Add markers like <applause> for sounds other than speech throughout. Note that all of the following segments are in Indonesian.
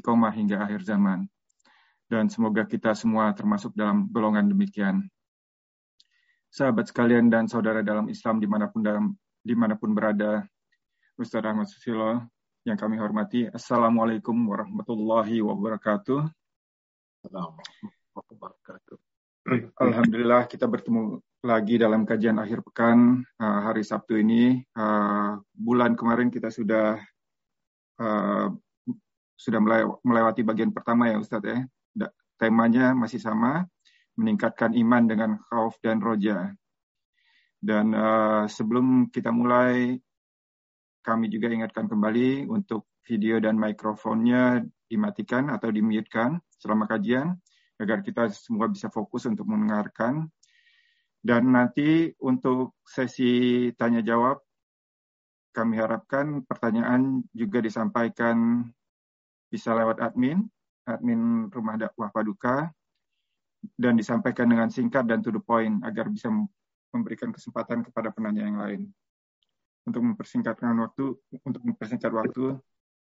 istiqomah hingga akhir zaman. Dan semoga kita semua termasuk dalam golongan demikian. Sahabat sekalian dan saudara dalam Islam di mana pun dalam di mana pun berada, Ustaz Ahmad Susilo yang kami hormati. Assalamualaikum warahmatullahi wabarakatuh. Alhamdulillah kita bertemu lagi dalam kajian akhir pekan uh, hari Sabtu ini. Uh, bulan kemarin kita sudah uh, sudah melewati bagian pertama ya Ustadz ya. Temanya masih sama, meningkatkan iman dengan khauf dan roja. Dan uh, sebelum kita mulai, kami juga ingatkan kembali untuk video dan mikrofonnya dimatikan atau dimutekan selama kajian, agar kita semua bisa fokus untuk mendengarkan. Dan nanti untuk sesi tanya jawab, kami harapkan pertanyaan juga disampaikan bisa lewat admin, admin Rumah Dakwah Paduka, dan disampaikan dengan singkat dan to the point agar bisa memberikan kesempatan kepada penanya yang lain. Untuk mempersingkatkan waktu, untuk mempersingkat waktu,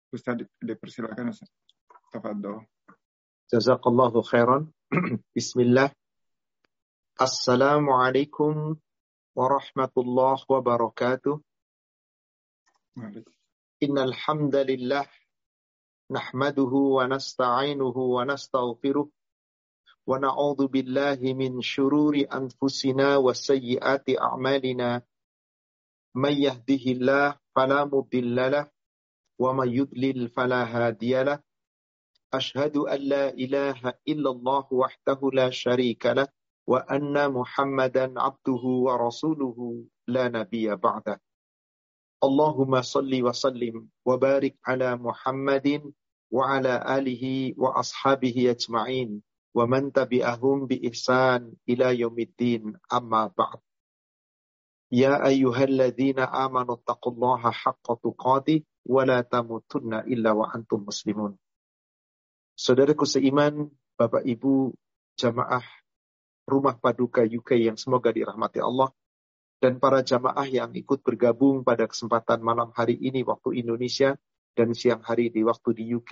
Ustaz dipersilakan Ustaz. Tafadol. Jazakallahu khairan. <clears throat> Bismillah. Assalamualaikum warahmatullahi wabarakatuh. Innal hamdalillah نحمده ونستعينه ونستغفره ونعوذ بالله من شرور أنفسنا وسيئات أعمالنا. من يهده الله فلا مضل له ومن يضلل فلا هادي له. أشهد أن لا إله إلا الله وحده لا شريك له وأن محمدا عبده ورسوله لا نبي بعده. Allahumma salli wa sallim wa barik ala Muhammadin wa ala alihi wa ashabihi ajma'in wa man tabi'ahum bi ihsan ila yaumiddin amma ba'd. Ya ayyuhalladzina amanu taqullaha haqqa tuqatih wa la tamutunna illa wa antum muslimun. Saudaraku seiman, Bapak Ibu, jamaah rumah paduka UK yang semoga dirahmati Allah dan para jamaah yang ikut bergabung pada kesempatan malam hari ini waktu Indonesia, dan siang hari di waktu di UK.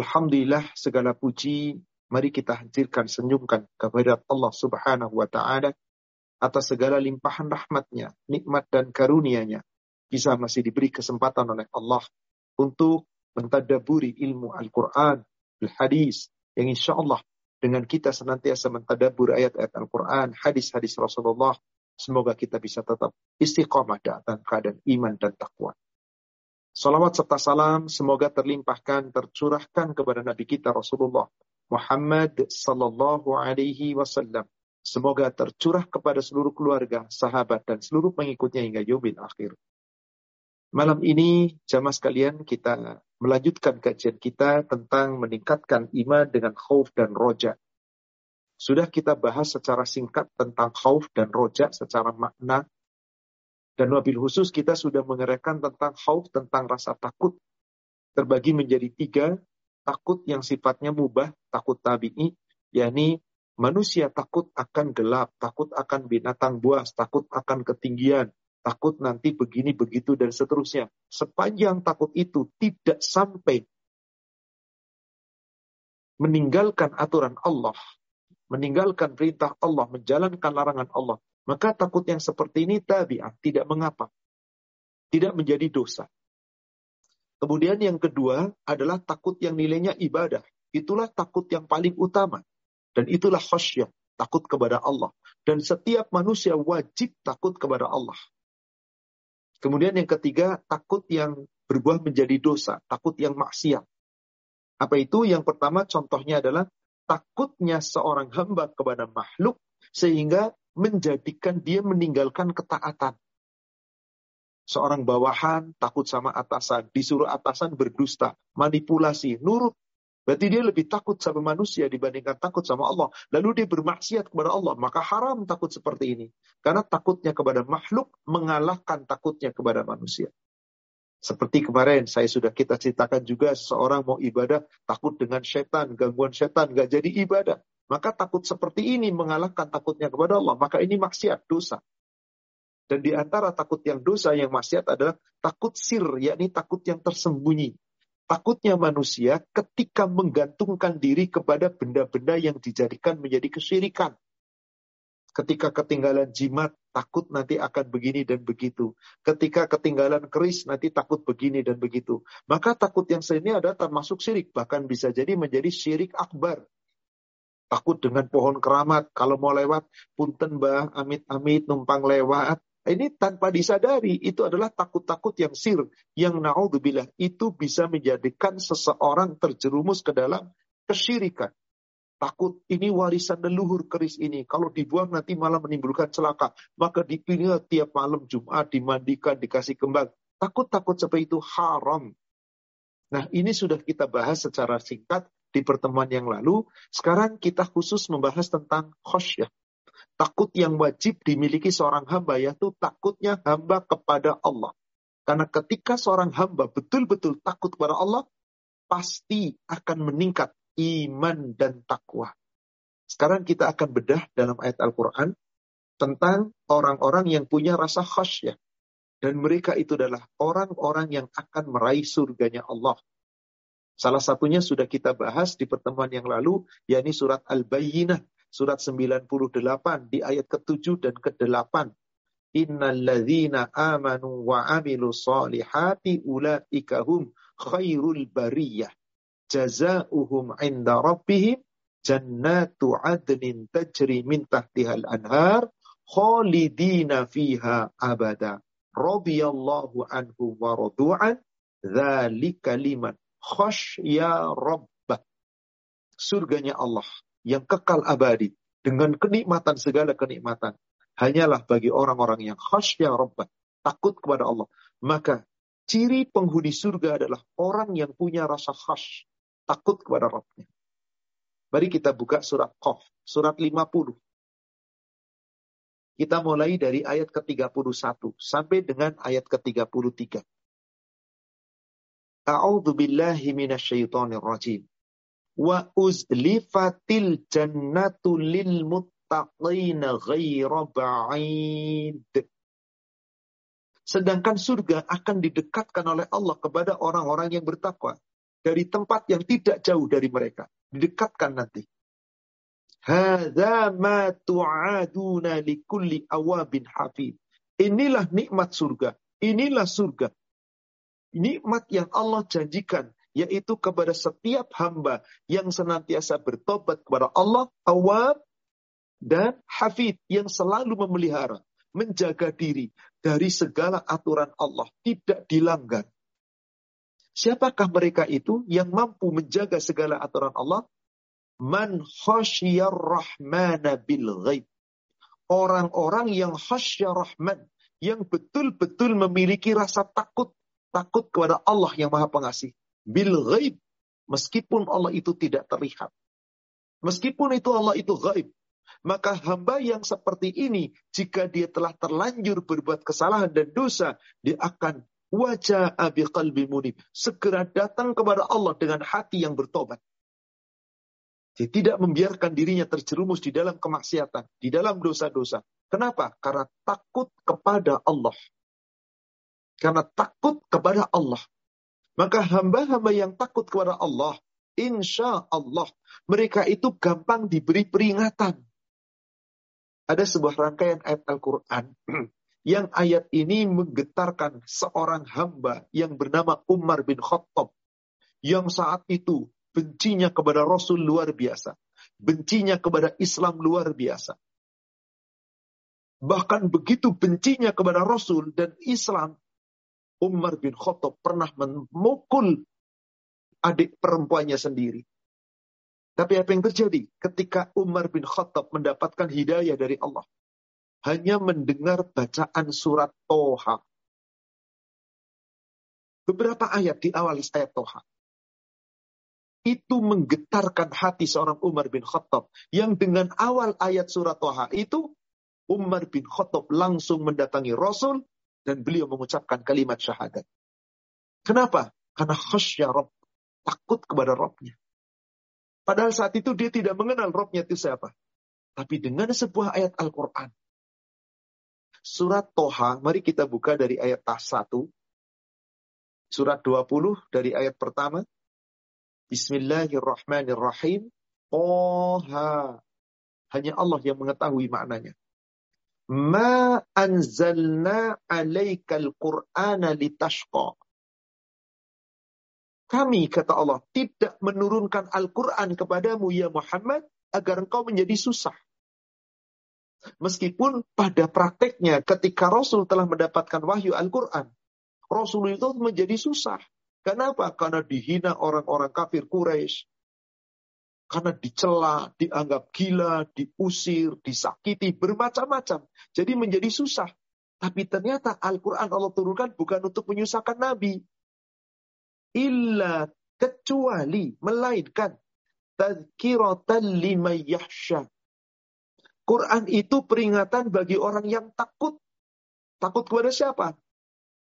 Alhamdulillah segala puji mari kita hadirkan senyumkan kepada Allah Subhanahu wa taala atas segala limpahan rahmatnya, nikmat dan karunia-Nya. Bisa masih diberi kesempatan oleh Allah untuk mentadaburi ilmu Al-Quran, hadis yang insya Allah dengan kita senantiasa mentadabur ayat-ayat Al-Quran, hadis-hadis Rasulullah, semoga kita bisa tetap istiqamah dalam keadaan iman dan takwa. Salawat serta salam semoga terlimpahkan, tercurahkan kepada Nabi kita Rasulullah Muhammad sallallahu alaihi wasallam. Semoga tercurah kepada seluruh keluarga, sahabat, dan seluruh pengikutnya hingga yaumin akhir. Malam ini, jamaah sekalian, kita melanjutkan kajian kita tentang meningkatkan iman dengan khauf dan roja. Sudah kita bahas secara singkat tentang khauf dan roja secara makna dan wabil khusus kita sudah mengerahkan tentang khauf, tentang rasa takut. Terbagi menjadi tiga. Takut yang sifatnya mubah, takut tabi'i. yakni manusia takut akan gelap, takut akan binatang buas, takut akan ketinggian, takut nanti begini, begitu, dan seterusnya. Sepanjang takut itu tidak sampai meninggalkan aturan Allah, meninggalkan perintah Allah, menjalankan larangan Allah, maka takut yang seperti ini tabiat, tidak mengapa. Tidak menjadi dosa. Kemudian yang kedua adalah takut yang nilainya ibadah. Itulah takut yang paling utama. Dan itulah khasyah, takut kepada Allah. Dan setiap manusia wajib takut kepada Allah. Kemudian yang ketiga, takut yang berbuah menjadi dosa, takut yang maksiat. Apa itu? Yang pertama contohnya adalah takutnya seorang hamba kepada makhluk sehingga menjadikan dia meninggalkan ketaatan. Seorang bawahan takut sama atasan, disuruh atasan berdusta, manipulasi, nurut. Berarti dia lebih takut sama manusia dibandingkan takut sama Allah. Lalu dia bermaksiat kepada Allah. Maka haram takut seperti ini. Karena takutnya kepada makhluk mengalahkan takutnya kepada manusia. Seperti kemarin saya sudah kita ceritakan juga seseorang mau ibadah takut dengan setan, gangguan setan, gak jadi ibadah. Maka takut seperti ini mengalahkan takutnya kepada Allah. Maka ini maksiat, dosa. Dan di antara takut yang dosa yang maksiat adalah takut sir, yakni takut yang tersembunyi. Takutnya manusia ketika menggantungkan diri kepada benda-benda yang dijadikan menjadi kesyirikan. Ketika ketinggalan jimat, takut nanti akan begini dan begitu. Ketika ketinggalan keris, nanti takut begini dan begitu. Maka takut yang ini adalah termasuk syirik. Bahkan bisa jadi menjadi syirik akbar. Takut dengan pohon keramat. Kalau mau lewat, punten bah, amit-amit, numpang lewat. Ini tanpa disadari, itu adalah takut-takut yang sir, yang na'udzubillah, itu bisa menjadikan seseorang terjerumus ke dalam kesyirikan. Takut ini warisan leluhur keris ini. Kalau dibuang nanti malah menimbulkan celaka. Maka dipilih tiap malam Jumat, dimandikan, dikasih kembang. Takut-takut seperti itu haram. Nah ini sudah kita bahas secara singkat di pertemuan yang lalu. Sekarang kita khusus membahas tentang khosyah. Takut yang wajib dimiliki seorang hamba yaitu takutnya hamba kepada Allah. Karena ketika seorang hamba betul-betul takut kepada Allah, pasti akan meningkat iman dan takwa. Sekarang kita akan bedah dalam ayat Al-Quran tentang orang-orang yang punya rasa khasyah. Dan mereka itu adalah orang-orang yang akan meraih surganya Allah. Salah satunya sudah kita bahas di pertemuan yang lalu, yakni surat Al-Bayyinah surat 98 di ayat ke-7 dan ke-8. Innalladzina amanu wa amilu salihati ulaika hum khairul bariyah. Jazauhum inda rabbihim jannatu adnin tajri min tahtihal anhar khalidina fiha abada. Radiyallahu anhu wa radu'an dzalika liman khasya rabbah. Surganya Allah yang kekal abadi dengan kenikmatan segala kenikmatan hanyalah bagi orang-orang yang khasyah rabbah, takut kepada Allah. Maka ciri penghuni surga adalah orang yang punya rasa khas, takut kepada Rabbnya. Mari kita buka surat Qaf, surat 50. Kita mulai dari ayat ke-31 sampai dengan ayat ke-33. A'udzu billahi minasyaitonir rajim wa uzlifatil jannatu lil muttaqina ghaira ba'id. Sedangkan surga akan didekatkan oleh Allah kepada orang-orang yang bertakwa dari tempat yang tidak jauh dari mereka, didekatkan nanti. Inilah nikmat surga. Inilah surga. Nikmat yang Allah janjikan yaitu kepada setiap hamba yang senantiasa bertobat kepada Allah, awab, dan hafid yang selalu memelihara, menjaga diri dari segala aturan Allah, tidak dilanggar. Siapakah mereka itu yang mampu menjaga segala aturan Allah? Man khasyar rahmana bil ghaib. Orang-orang yang khasyar rahman, yang betul-betul memiliki rasa takut, takut kepada Allah yang maha pengasih bil ghaib. Meskipun Allah itu tidak terlihat. Meskipun itu Allah itu gaib. Maka hamba yang seperti ini, jika dia telah terlanjur berbuat kesalahan dan dosa, dia akan wajah abi qalbi munib. Segera datang kepada Allah dengan hati yang bertobat. Dia tidak membiarkan dirinya terjerumus di dalam kemaksiatan, di dalam dosa-dosa. Kenapa? Karena takut kepada Allah. Karena takut kepada Allah. Maka hamba-hamba yang takut kepada Allah, insya Allah, mereka itu gampang diberi peringatan. Ada sebuah rangkaian ayat Al-Quran <clears throat> yang ayat ini menggetarkan seorang hamba yang bernama Umar bin Khattab. Yang saat itu bencinya kepada Rasul luar biasa. Bencinya kepada Islam luar biasa. Bahkan begitu bencinya kepada Rasul dan Islam, Umar bin Khattab pernah memukul adik perempuannya sendiri. Tapi apa yang terjadi ketika Umar bin Khattab mendapatkan hidayah dari Allah? Hanya mendengar bacaan surat Toha. Beberapa ayat di awal ayat Toha. Itu menggetarkan hati seorang Umar bin Khattab. Yang dengan awal ayat surat Toha itu, Umar bin Khattab langsung mendatangi Rasul dan beliau mengucapkan kalimat syahadat. Kenapa? Karena khasya Rob. Takut kepada Robnya. Padahal saat itu dia tidak mengenal Robnya itu siapa. Tapi dengan sebuah ayat Al-Quran. Surat Toha, mari kita buka dari ayat 1. Surat 20 dari ayat pertama. Bismillahirrahmanirrahim. Oha. Hanya Allah yang mengetahui maknanya. Ma anzalna alaikal qur'ana litashqa. Kami, kata Allah, tidak menurunkan Al-Quran kepadamu, ya Muhammad, agar engkau menjadi susah. Meskipun pada prakteknya ketika Rasul telah mendapatkan wahyu Al-Quran, Rasul itu menjadi susah. Kenapa? Karena dihina orang-orang kafir Quraisy, karena dicela, dianggap gila, diusir, disakiti, bermacam-macam. Jadi menjadi susah. Tapi ternyata Al-Quran Allah turunkan bukan untuk menyusahkan Nabi illa kecuali melainkan tazkiratan liman yahsha. Quran itu peringatan bagi orang yang takut. Takut kepada siapa?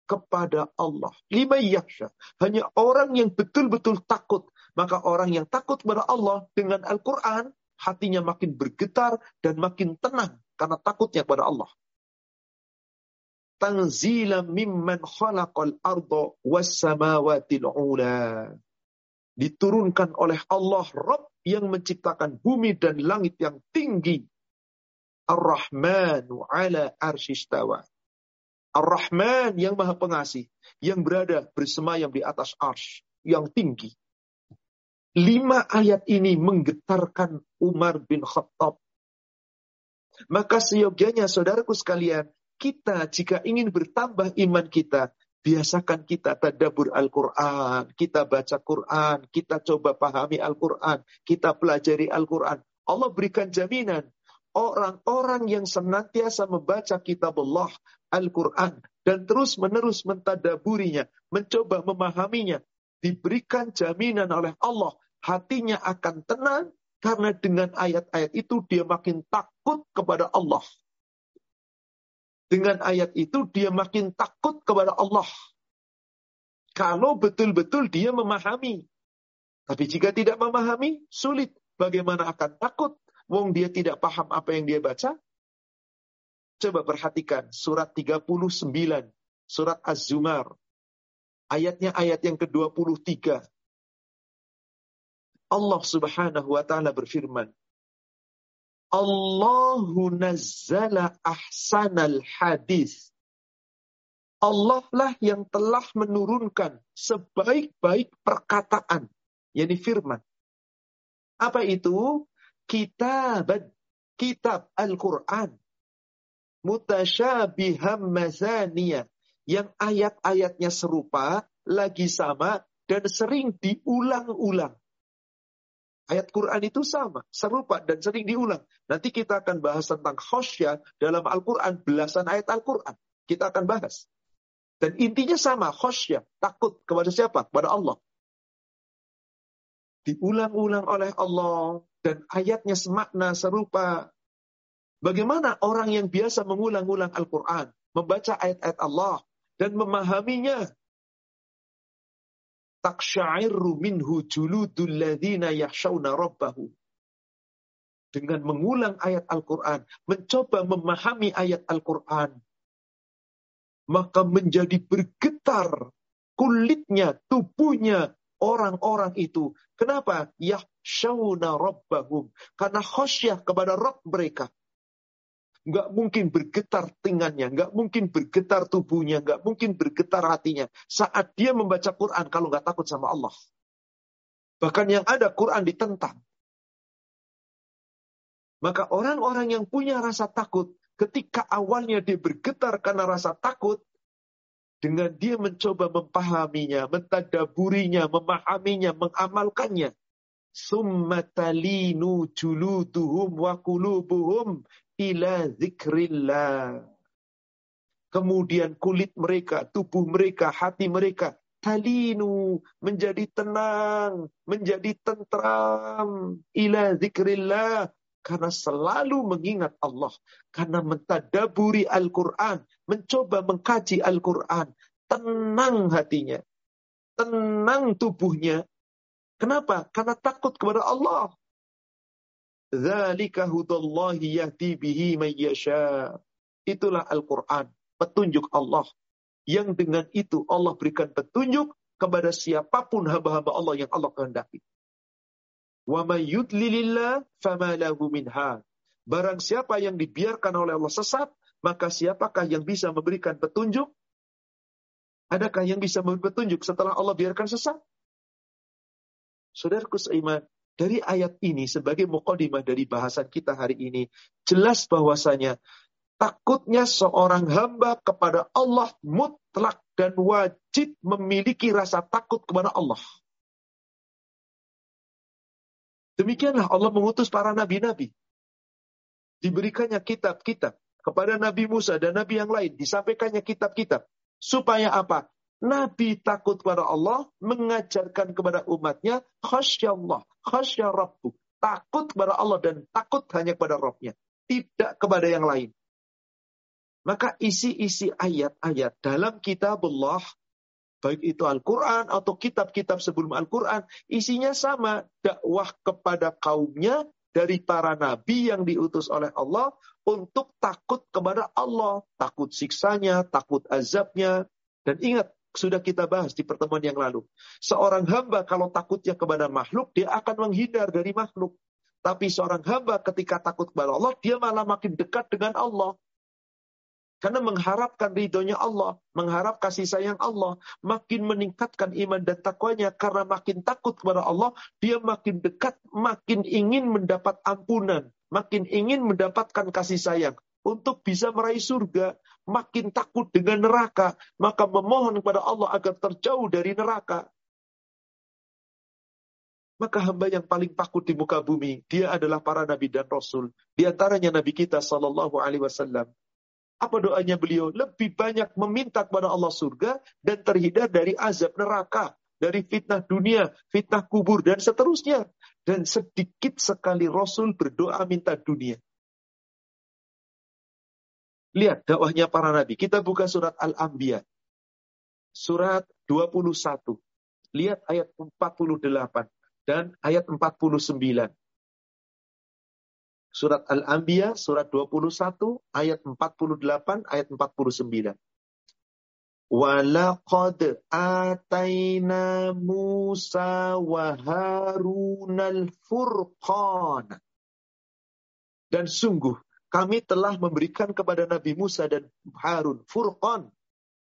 Kepada Allah. Liman yahsha. Hanya orang yang betul-betul takut. Maka orang yang takut kepada Allah dengan Al-Quran, hatinya makin bergetar dan makin tenang karena takutnya kepada Allah tanzila mimman khalaqal arda was samawatil ula. Diturunkan oleh Allah Rabb yang menciptakan bumi dan langit yang tinggi. Ar-Rahmanu ala arsyistawa. Ar-Rahman yang maha pengasih. Yang berada bersemayam di atas arsh yang tinggi. Lima ayat ini menggetarkan Umar bin Khattab. Maka seyogianya saudaraku sekalian, kita jika ingin bertambah iman kita, biasakan kita tadabur Al-Quran, kita baca Quran, kita coba pahami Al-Quran, kita pelajari Al-Quran. Allah berikan jaminan, orang-orang yang senantiasa membaca kitab Allah, Al-Quran, dan terus-menerus mentadaburinya, mencoba memahaminya, diberikan jaminan oleh Allah, hatinya akan tenang, karena dengan ayat-ayat itu dia makin takut kepada Allah. Dengan ayat itu dia makin takut kepada Allah. Kalau betul-betul dia memahami. Tapi jika tidak memahami, sulit. Bagaimana akan takut? Wong dia tidak paham apa yang dia baca. Coba perhatikan surat 39, surat Az-Zumar. Ayatnya ayat yang ke-23. Allah subhanahu wa ta'ala berfirman. Allahu nazzala ahsanal hadis. Allah lah yang telah menurunkan sebaik-baik perkataan, yakni firman. Apa itu? Kitab, kitab Al-Quran. Mutasyabiham mazaniyah. Yang ayat-ayatnya serupa, lagi sama, dan sering diulang-ulang. Ayat Quran itu sama, serupa dan sering diulang. Nanti kita akan bahas tentang khosyah dalam Al-Quran, belasan ayat Al-Quran. Kita akan bahas. Dan intinya sama, khosyah, takut kepada siapa? Kepada Allah. Diulang-ulang oleh Allah dan ayatnya semakna, serupa. Bagaimana orang yang biasa mengulang-ulang Al-Quran, membaca ayat-ayat Allah, dan memahaminya taksyairu minhu juludul ladzina yakhshawna rabbahu. Dengan mengulang ayat Al-Quran, mencoba memahami ayat Al-Quran, maka menjadi bergetar kulitnya, tubuhnya orang-orang itu. Kenapa? Yahshawna rabbahum. Karena khosyah kepada Rabb mereka nggak mungkin bergetar tingannya, nggak mungkin bergetar tubuhnya, nggak mungkin bergetar hatinya saat dia membaca Quran kalau nggak takut sama Allah. Bahkan yang ada Quran ditentang. Maka orang-orang yang punya rasa takut, ketika awalnya dia bergetar karena rasa takut, dengan dia mencoba memahaminya, mentadaburinya, memahaminya, mengamalkannya. Summatalinu juluduhum wa kulubuhum ila zikrillah. Kemudian kulit mereka, tubuh mereka, hati mereka talinu menjadi tenang, menjadi tentram ila zikrillah karena selalu mengingat Allah, karena mentadaburi Al-Qur'an, mencoba mengkaji Al-Qur'an, tenang hatinya, tenang tubuhnya. Kenapa? Karena takut kepada Allah. Zalika hudallahi yahdi bihi. Itulah Al-Quran, petunjuk Allah yang dengan itu Allah berikan petunjuk kepada siapa pun hamba-hamba Allah yang Allah kehendaki. Wa yudlilillah fama lahu Barang siapa yang dibiarkan oleh Allah sesat, maka siapakah yang bisa memberikan petunjuk? Adakah yang bisa memberi petunjuk setelah Allah biarkan sesat? Saudaraku seiman, dari ayat ini sebagai mukadimah dari bahasan kita hari ini, jelas bahwasanya takutnya seorang hamba kepada Allah mutlak dan wajib memiliki rasa takut kepada Allah. Demikianlah Allah mengutus para nabi-nabi. Diberikannya kitab-kitab kepada Nabi Musa dan Nabi yang lain. Disampaikannya kitab-kitab. Supaya apa? Nabi takut kepada Allah, mengajarkan kepada umatnya, khasya Allah, khasya Rabbu. Takut kepada Allah dan takut hanya kepada Rabbnya. Tidak kepada yang lain. Maka isi-isi ayat-ayat dalam kitab Allah, baik itu Al-Quran atau kitab-kitab sebelum Al-Quran, isinya sama. Dakwah kepada kaumnya dari para nabi yang diutus oleh Allah untuk takut kepada Allah, takut siksanya, takut azabnya. Dan ingat, sudah kita bahas di pertemuan yang lalu. Seorang hamba kalau takutnya kepada makhluk, dia akan menghindar dari makhluk. Tapi seorang hamba ketika takut kepada Allah, dia malah makin dekat dengan Allah. Karena mengharapkan ridhonya Allah, mengharap kasih sayang Allah, makin meningkatkan iman dan takwanya karena makin takut kepada Allah, dia makin dekat, makin ingin mendapat ampunan, makin ingin mendapatkan kasih sayang untuk bisa meraih surga, makin takut dengan neraka, maka memohon kepada Allah agar terjauh dari neraka. Maka hamba yang paling takut di muka bumi, dia adalah para nabi dan rasul. Di antaranya nabi kita sallallahu alaihi wasallam apa doanya beliau? Lebih banyak meminta kepada Allah surga dan terhindar dari azab neraka, dari fitnah dunia, fitnah kubur, dan seterusnya. Dan sedikit sekali Rasul berdoa minta dunia. Lihat dakwahnya para nabi. Kita buka surat Al-Anbiya. Surat 21. Lihat ayat 48 dan ayat 49. Surat Al-Anbiya, surat 21, ayat 48, ayat 49. Walaqad ataina Musa wa Harunal furqan. Dan sungguh kami telah memberikan kepada Nabi Musa dan Harun Furqan.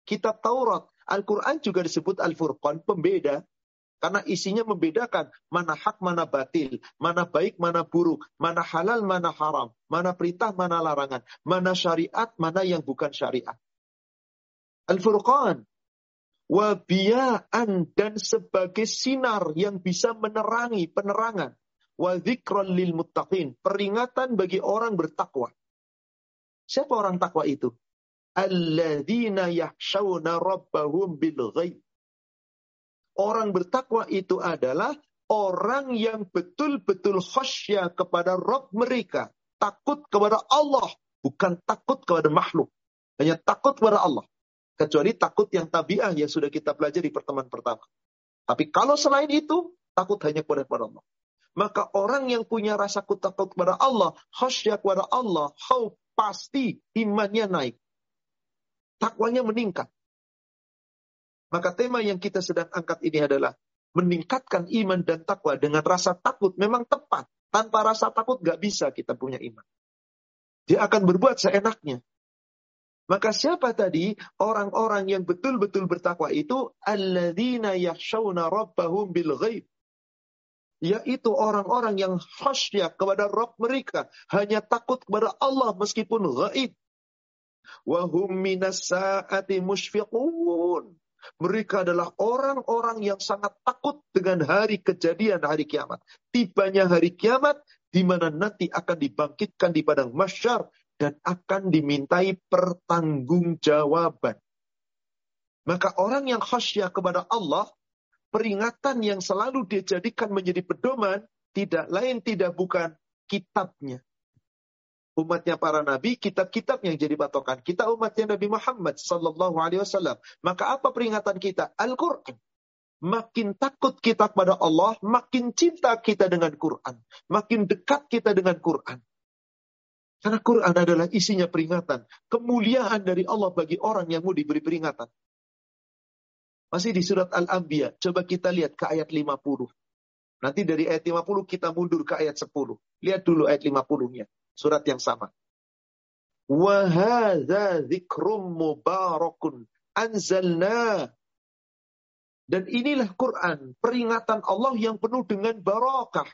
Kitab Taurat. Al-Quran juga disebut Al-Furqan, pembeda. Karena isinya membedakan mana hak, mana batil, mana baik, mana buruk, mana halal, mana haram, mana perintah, mana larangan, mana syariat, mana yang bukan syariat. Al-Furqan. Wabiyaan dan sebagai sinar yang bisa menerangi penerangan. Wa lil muttaqin. Peringatan bagi orang bertakwa. Siapa orang takwa itu? Alladzina yahshawna rabbahum bil ghaib Orang bertakwa itu adalah orang yang betul-betul khasya kepada Rob mereka. Takut kepada Allah. Bukan takut kepada makhluk. Hanya takut kepada Allah. Kecuali takut yang tabiah yang sudah kita pelajari pertemuan pertama. Tapi kalau selain itu, takut hanya kepada Allah. Maka orang yang punya rasa takut kepada Allah, khasya kepada Allah, pasti imannya naik. Takwanya meningkat. Maka tema yang kita sedang angkat ini adalah meningkatkan iman dan takwa dengan rasa takut memang tepat. Tanpa rasa takut gak bisa kita punya iman. Dia akan berbuat seenaknya. Maka siapa tadi orang-orang yang betul-betul bertakwa itu alladzina rabbahum bil ghaib. Yaitu orang-orang yang khasyah kepada Rabb mereka, hanya takut kepada Allah meskipun gaib. Wahum minas mereka adalah orang-orang yang sangat takut dengan hari kejadian hari kiamat. Tibanya hari kiamat di mana nanti akan dibangkitkan di padang masyar dan akan dimintai pertanggungjawaban. Maka orang yang khasyah kepada Allah, peringatan yang selalu dia jadikan menjadi pedoman, tidak lain tidak bukan kitabnya umatnya para nabi, kitab-kitab yang jadi patokan. Kita umatnya Nabi Muhammad sallallahu alaihi wasallam. Maka apa peringatan kita? Al-Qur'an. Makin takut kita kepada Allah, makin cinta kita dengan Quran. Makin dekat kita dengan Quran. Karena Quran adalah isinya peringatan. Kemuliaan dari Allah bagi orang yang mau diberi peringatan. Masih di surat Al-Anbiya. Coba kita lihat ke ayat 50. Nanti dari ayat 50 kita mundur ke ayat 10. Lihat dulu ayat 50-nya. Surat yang sama. Zikrum mubarakun anzalna. Dan inilah Quran, peringatan Allah yang penuh dengan barakah.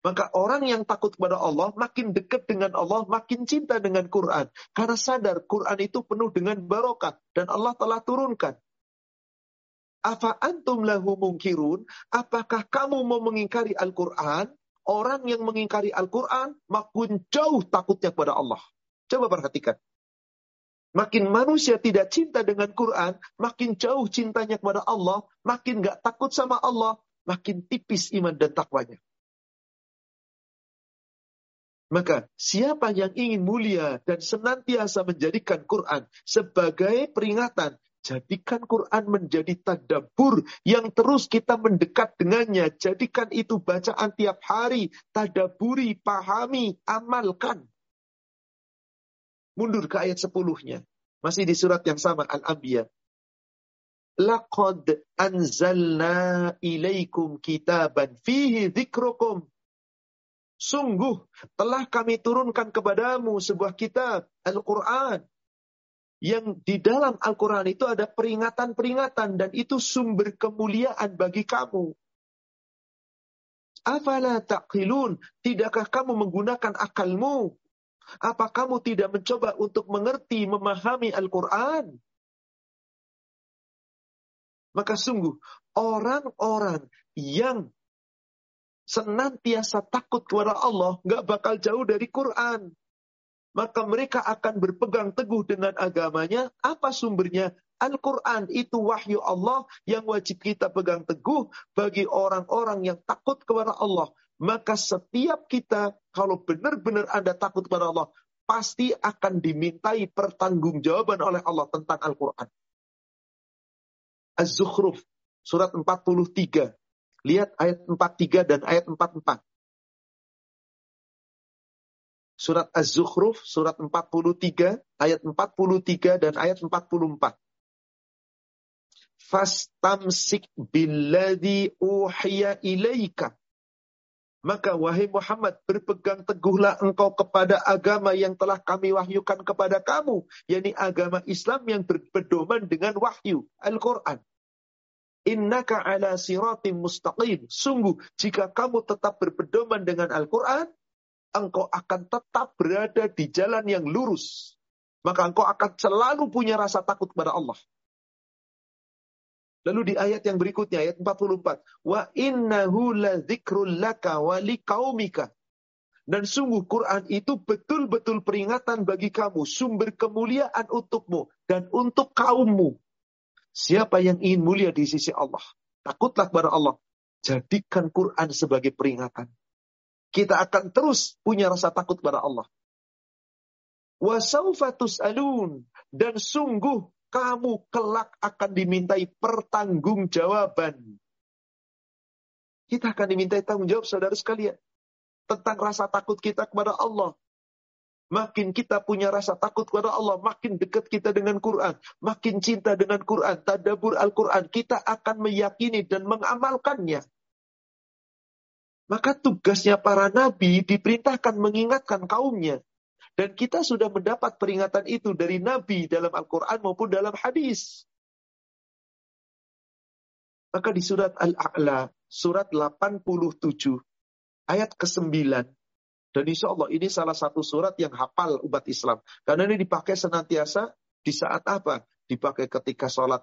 Maka orang yang takut kepada Allah, makin dekat dengan Allah, makin cinta dengan Quran. Karena sadar Quran itu penuh dengan barakah. Dan Allah telah turunkan. Afa antum lahu mungkirun? Apakah kamu mau mengingkari Al-Quran? Orang yang mengingkari Al-Quran makin jauh takutnya kepada Allah. Coba perhatikan. Makin manusia tidak cinta dengan Quran, makin jauh cintanya kepada Allah, makin gak takut sama Allah, makin tipis iman dan takwanya. Maka siapa yang ingin mulia dan senantiasa menjadikan Quran sebagai peringatan Jadikan Quran menjadi tadabur yang terus kita mendekat dengannya. Jadikan itu bacaan tiap hari. Tadaburi, pahami, amalkan. Mundur ke ayat sepuluhnya. Masih di surat yang sama, Al-Anbiya. Laqad anzalna ilaikum kitaban fihi dhikrukum. Sungguh telah kami turunkan kepadamu sebuah kitab, Al-Quran yang di dalam Al-Quran itu ada peringatan-peringatan dan itu sumber kemuliaan bagi kamu. Afala taqilun? Tidakkah kamu menggunakan akalmu? Apa kamu tidak mencoba untuk mengerti, memahami Al-Quran? Maka sungguh, orang-orang yang senantiasa takut kepada Allah, nggak bakal jauh dari Quran maka mereka akan berpegang teguh dengan agamanya. Apa sumbernya? Al-Quran itu wahyu Allah yang wajib kita pegang teguh bagi orang-orang yang takut kepada Allah. Maka setiap kita, kalau benar-benar Anda takut kepada Allah, pasti akan dimintai pertanggungjawaban oleh Allah tentang Al-Quran. Az-Zukhruf, surat 43. Lihat ayat 43 dan ayat 44. Surat Az-Zukhruf, surat 43, ayat 43 dan ayat 44. Fastamsik billadhi uhiya ilaika. Maka wahai Muhammad, berpegang teguhlah engkau kepada agama yang telah kami wahyukan kepada kamu. yakni agama Islam yang berpedoman dengan wahyu, Al-Quran. Innaka ala siratim mustaqim. Sungguh, jika kamu tetap berpedoman dengan Al-Quran, engkau akan tetap berada di jalan yang lurus. Maka engkau akan selalu punya rasa takut kepada Allah. Lalu di ayat yang berikutnya, ayat 44. Wa innahu la laka wa liqaumika. Dan sungguh Quran itu betul-betul peringatan bagi kamu, sumber kemuliaan untukmu dan untuk kaummu. Siapa yang ingin mulia di sisi Allah, takutlah kepada Allah. Jadikan Quran sebagai peringatan kita akan terus punya rasa takut kepada Allah. Wasaufatus dan sungguh kamu kelak akan dimintai pertanggungjawaban. Kita akan dimintai tanggung jawab saudara sekalian tentang rasa takut kita kepada Allah. Makin kita punya rasa takut kepada Allah, makin dekat kita dengan Quran, makin cinta dengan Quran, tadabur Al-Quran, kita akan meyakini dan mengamalkannya. Maka tugasnya para nabi diperintahkan mengingatkan kaumnya. Dan kita sudah mendapat peringatan itu dari nabi dalam Al-Quran maupun dalam hadis. Maka di surat Al-A'la, surat 87, ayat ke-9. Dan insya Allah ini salah satu surat yang hafal umat Islam. Karena ini dipakai senantiasa di saat apa? Dipakai ketika sholat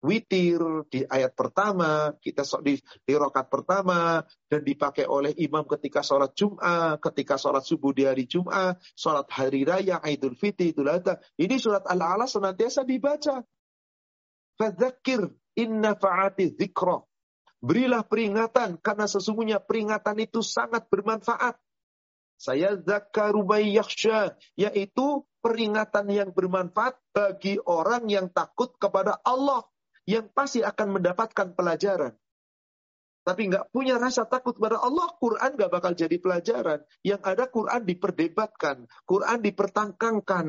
witir di ayat pertama, kita di, di rokat pertama, dan dipakai oleh imam ketika sholat Jum'ah, ketika sholat subuh di hari Jum'ah, sholat hari raya, Idul Fitri, Idul Adha. Ini surat Al-A'la senantiasa dibaca. Fadzakir inna fa'ati dzikra. Berilah peringatan, karena sesungguhnya peringatan itu sangat bermanfaat. Saya zakaru yakhsha, yaitu peringatan yang bermanfaat bagi orang yang takut kepada Allah yang pasti akan mendapatkan pelajaran. Tapi nggak punya rasa takut kepada Allah, Quran nggak bakal jadi pelajaran. Yang ada Quran diperdebatkan, Quran dipertangkangkan.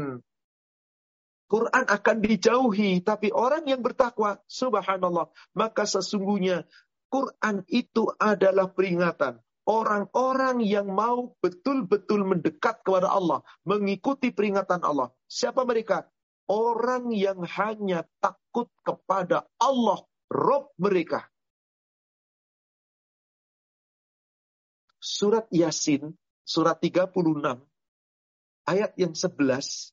Quran akan dijauhi. Tapi orang yang bertakwa, subhanallah. Maka sesungguhnya Quran itu adalah peringatan. Orang-orang yang mau betul-betul mendekat kepada Allah. Mengikuti peringatan Allah. Siapa mereka? Orang yang hanya takut kepada Allah. Rob mereka. Surat Yasin, surat 36, ayat yang 11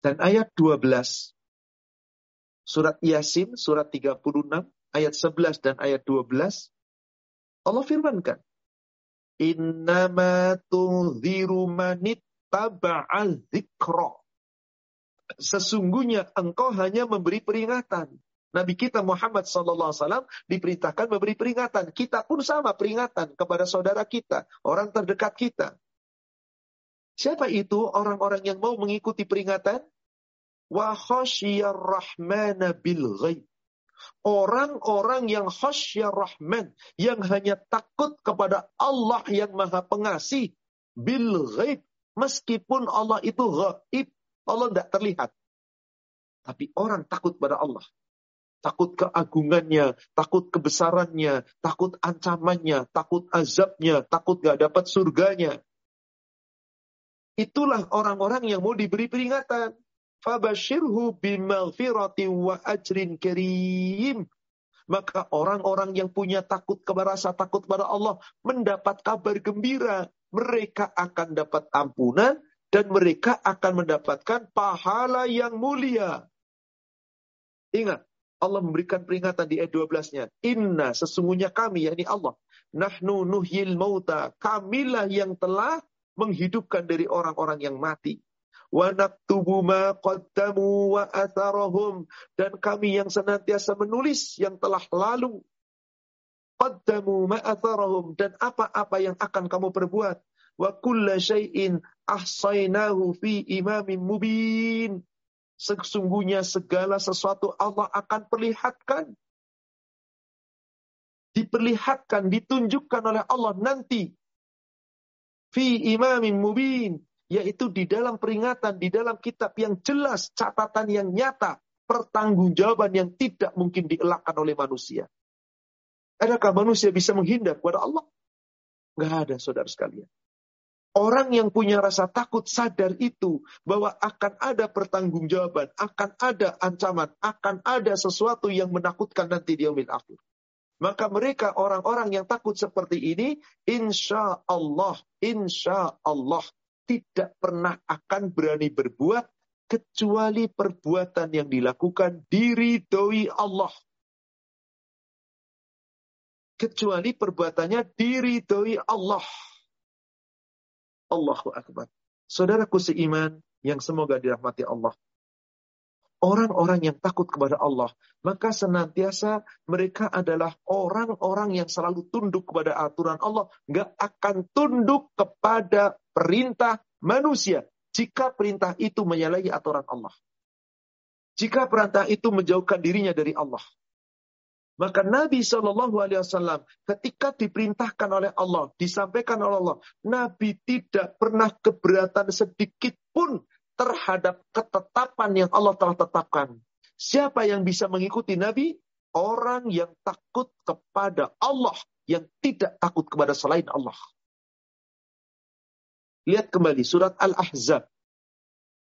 dan ayat 12. Surat Yasin, surat 36, ayat 11 dan ayat 12. Allah firmankan. Innama tunziru manit taba'al zikra. Sesungguhnya engkau hanya memberi peringatan. Nabi kita Muhammad SAW diperintahkan memberi peringatan. Kita pun sama peringatan kepada saudara kita, orang terdekat kita. Siapa itu orang-orang yang mau mengikuti peringatan? Orang-orang yang khasyar rahman, yang hanya takut kepada Allah yang maha pengasih, bil. Meskipun Allah itu ghaib, Allah tidak terlihat. Tapi orang takut pada Allah. Takut keagungannya, takut kebesarannya, takut ancamannya, takut azabnya, takut gak dapat surganya. Itulah orang-orang yang mau diberi peringatan. Fabashirhu bimaghfirati wa ajrin karim. Maka orang-orang yang punya takut kepada rasa takut kepada Allah mendapat kabar gembira. Mereka akan dapat ampunan dan mereka akan mendapatkan pahala yang mulia. Ingat, Allah memberikan peringatan di ayat 12-nya. Inna sesungguhnya kami, yakni Allah. Nahnu nuhyil mauta. Kamilah yang telah menghidupkan dari orang-orang yang mati. Wa naktubu ma qaddamu wa atharahum. Dan kami yang senantiasa menulis yang telah lalu. Qaddamu ma atharahum. Dan apa-apa yang akan kamu perbuat. Wa kulla syai'in ahsainahu fi imamin mubin. Sesungguhnya segala sesuatu Allah akan perlihatkan. Diperlihatkan, ditunjukkan oleh Allah nanti fi imamin mubin yaitu di dalam peringatan di dalam kitab yang jelas catatan yang nyata pertanggungjawaban yang tidak mungkin dielakkan oleh manusia adakah manusia bisa menghindar kepada Allah Gak ada saudara sekalian Orang yang punya rasa takut sadar itu bahwa akan ada pertanggungjawaban, akan ada ancaman, akan ada sesuatu yang menakutkan nanti di yaumil akhir. Maka mereka orang-orang yang takut seperti ini, insya Allah, insya Allah tidak pernah akan berani berbuat kecuali perbuatan yang dilakukan diridhoi Allah. Kecuali perbuatannya diridhoi Allah. Allahu Akbar. Saudaraku seiman yang semoga dirahmati Allah orang-orang yang takut kepada Allah, maka senantiasa mereka adalah orang-orang yang selalu tunduk kepada aturan Allah, nggak akan tunduk kepada perintah manusia jika perintah itu menyalahi aturan Allah. Jika perintah itu menjauhkan dirinya dari Allah. Maka Nabi Shallallahu Alaihi Wasallam ketika diperintahkan oleh Allah, disampaikan oleh Allah, Nabi tidak pernah keberatan sedikit pun terhadap ketetapan yang Allah telah tetapkan. Siapa yang bisa mengikuti Nabi? Orang yang takut kepada Allah, yang tidak takut kepada selain Allah. Lihat kembali surat Al-Ahzab.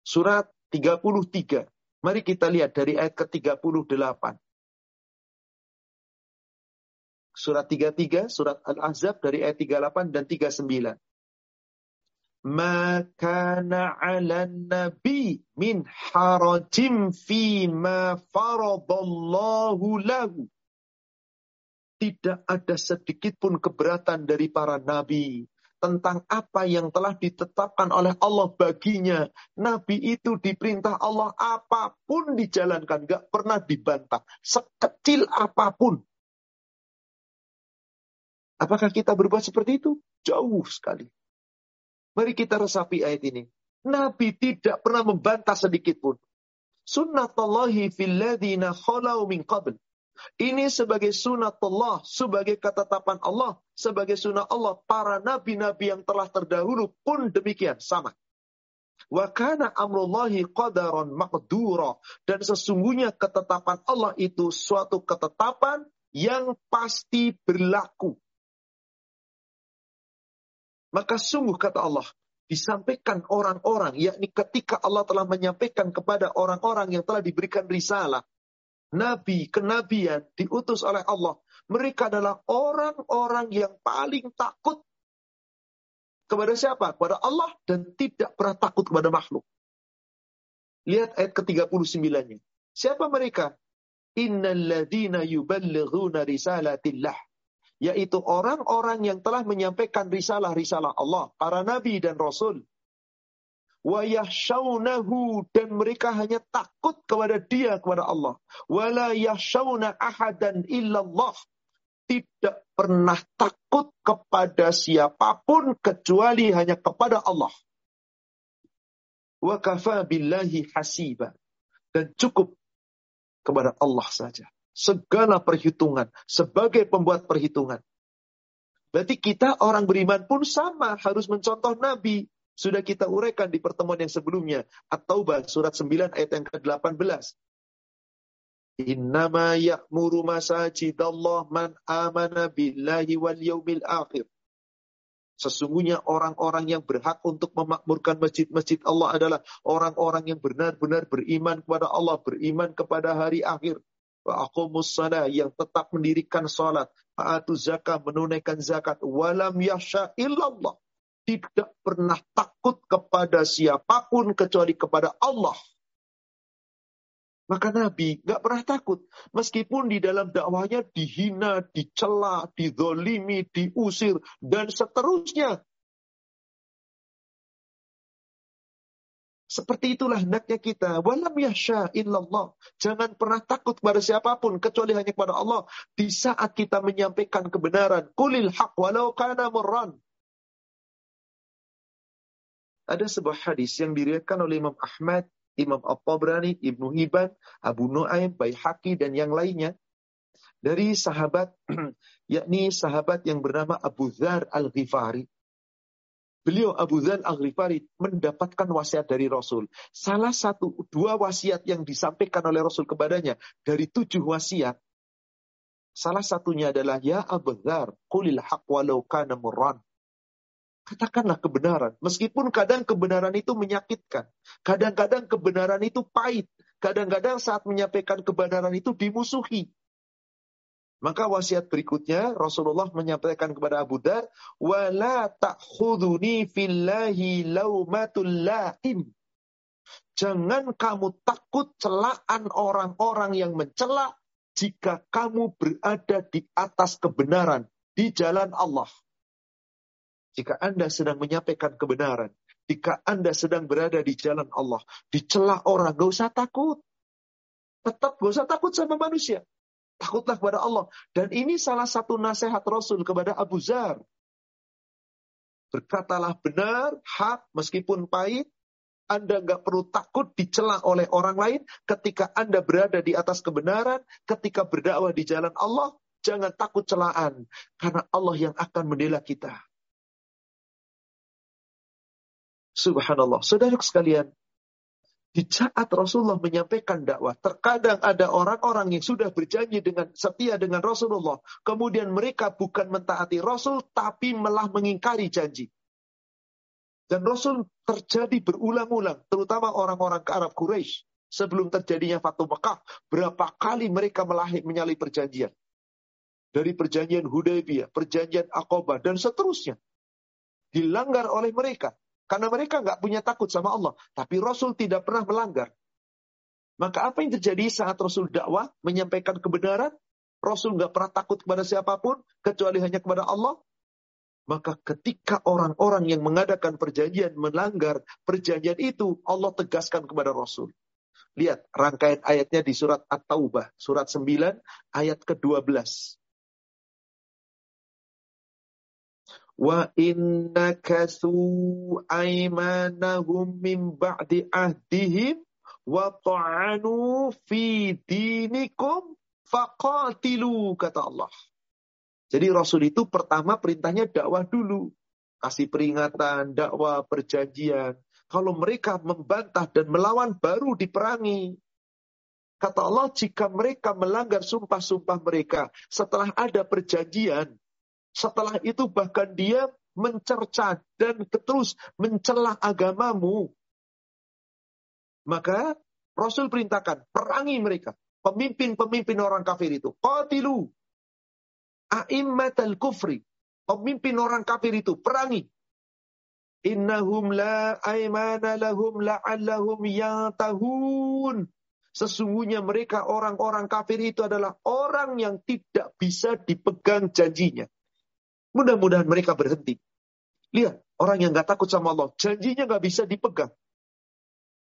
Surat 33. Mari kita lihat dari ayat ke-38. Surat 33, surat Al-Ahzab dari ayat 38 dan 39 ma kana 'alan nabi min harajim fi ma faradallahu lahu. Tidak ada sedikit pun keberatan dari para nabi tentang apa yang telah ditetapkan oleh Allah baginya. Nabi itu diperintah Allah apa pun dijalankan, gak pernah dibantah. Sekecil apa pun. Apakah kita berbuat seperti itu? Jauh sekali. Mari kita resapi ayat ini. Nabi tidak pernah membantah sedikit pun. Sunnatullahi fil ladina khalau min qabl. Ini sebagai sunatullah, sebagai ketetapan Allah, sebagai sunnah Allah. Para nabi-nabi yang telah terdahulu pun demikian, sama. Wa kana amrullahi qadaran maqdura. Dan sesungguhnya ketetapan Allah itu suatu ketetapan yang pasti berlaku. Maka sungguh kata Allah, disampaikan orang-orang, yakni ketika Allah telah menyampaikan kepada orang-orang yang telah diberikan risalah, nabi, kenabian, diutus oleh Allah. Mereka adalah orang-orang yang paling takut kepada siapa? Kepada Allah dan tidak pernah takut kepada makhluk. Lihat ayat ke-39-nya. Siapa mereka? Innalladzina yuballighuna risalatillah. Yaitu orang-orang yang telah menyampaikan risalah-risalah Allah, para nabi dan rasul. Dan mereka hanya takut kepada dia, kepada Allah. Wala ahadan illallah. Tidak pernah takut kepada siapa pun kecuali hanya kepada Allah. Wa billahi. Dan cukup kepada Allah saja. Segala perhitungan sebagai pembuat perhitungan. Berarti kita orang beriman pun sama harus mencontoh Nabi. Sudah kita uraikan di pertemuan yang sebelumnya. At-Taubah surat 9 ayat yang ke-18. Innama ya'muru masajidallah man amana billahi wal yaumil akhir. Sesungguhnya orang-orang yang berhak untuk memakmurkan masjid-masjid Allah adalah orang-orang yang benar-benar beriman kepada Allah, beriman kepada hari akhir. Wa salah yang tetap mendirikan salat, fa'atu zakat, menunaikan zakat, walam yasha illallah. Tidak pernah takut kepada siapa pun kecuali kepada Allah. Maka Nabi nggak pernah takut. Meskipun di dalam dakwahnya dihina, dicela, didolimi, diusir, dan seterusnya. Seperti itulah hendaknya kita. Walam yasha illallah. Jangan pernah takut kepada siapa pun kecuali hanya kepada Allah. Di saat kita menyampaikan kebenaran. Kulil haq walau kana murran. Ada sebuah hadis yang diriwayatkan oleh Imam Ahmad Imam At-Tabrani, Ibnu Hibban, Abu Nuaim, Baihaqi dan yang lainnya dari sahabat <clears throat> yakni sahabat yang bernama Abu Dzar Al-Ghifari. Beliau Abu Dzar Al-Ghifari mendapatkan wasiat dari Rasul. Salah satu dua wasiat yang disampaikan oleh Rasul kepadanya dari tujuh wasiat. Salah satunya adalah ya Abu Dzar, qulil haq walau kana murran. Katakanlah kebenaran. Meskipun kadang kebenaran itu menyakitkan. Kadang-kadang kebenaran itu pahit. Kadang-kadang saat menyampaikan kebenaran itu dimusuhi. Maka wasiat berikutnya Rasulullah menyampaikan kepada Abu Dar, "Wala ta'khuduni fillahi laumatul la'im." Jangan kamu takut celaan orang-orang yang mencela jika kamu berada di atas kebenaran di jalan Allah. Jika Anda sedang menyampaikan kebenaran, jika Anda sedang berada di jalan Allah, dicela orang, gak usah takut. Tetap gak usah takut sama manusia. Takutlah kepada Allah. Dan ini salah satu nasihat Rasul kepada Abu Zar. Berkatalah benar, hak, meskipun pahit. Anda nggak perlu takut dicela oleh orang lain ketika Anda berada di atas kebenaran, ketika berdakwah di jalan Allah. Jangan takut celaan, karena Allah yang akan menilai kita. Subhanallah. Saudara sekalian, di saat Rasulullah menyampaikan dakwah, terkadang ada orang-orang yang sudah berjanji dengan setia dengan Rasulullah, kemudian mereka bukan mentaati Rasul, tapi malah mengingkari janji. Dan Rasul terjadi berulang-ulang, terutama orang-orang ke Arab Quraisy sebelum terjadinya Fatu Mekah, berapa kali mereka melahir menyalahi perjanjian. Dari perjanjian Hudaybiyah, perjanjian Aqabah, dan seterusnya. Dilanggar oleh mereka. Karena mereka nggak punya takut sama Allah. Tapi Rasul tidak pernah melanggar. Maka apa yang terjadi saat Rasul dakwah, menyampaikan kebenaran, Rasul nggak pernah takut kepada siapa pun, kecuali hanya kepada Allah. Maka ketika orang-orang yang mengadakan perjanjian melanggar perjanjian itu, Allah tegaskan kepada Rasul. Lihat rangkaian ayatnya di surat At-Taubah, surat 9, ayat ke-12. Wa inna kasu aimanahum min ba'di ahdihim wa ta'anu fi dinikum faqatilu kata Allah. Jadi Rasul itu pertama perintahnya dakwah dulu. Kasih peringatan, dakwah, perjanjian. Kalau mereka membantah dan melawan baru diperangi. Kata Allah, jika mereka melanggar sumpah-sumpah mereka setelah ada perjanjian, setelah itu bahkan dia mencerca dan terus mencela agamamu, maka Rasul perintahkan, perangi mereka. Pemimpin-pemimpin orang kafir itu. Qatilu. A'immatal kufri. Pemimpin orang kafir itu, perangi. Innahum la aimana lahum la'allahum yatahun. Sesungguhnya mereka orang-orang kafir itu adalah orang yang tidak bisa dipegang janjinya. Mudah-mudahan mereka berhenti. Lihat, orang yang gak takut sama Allah, janjinya gak bisa dipegang.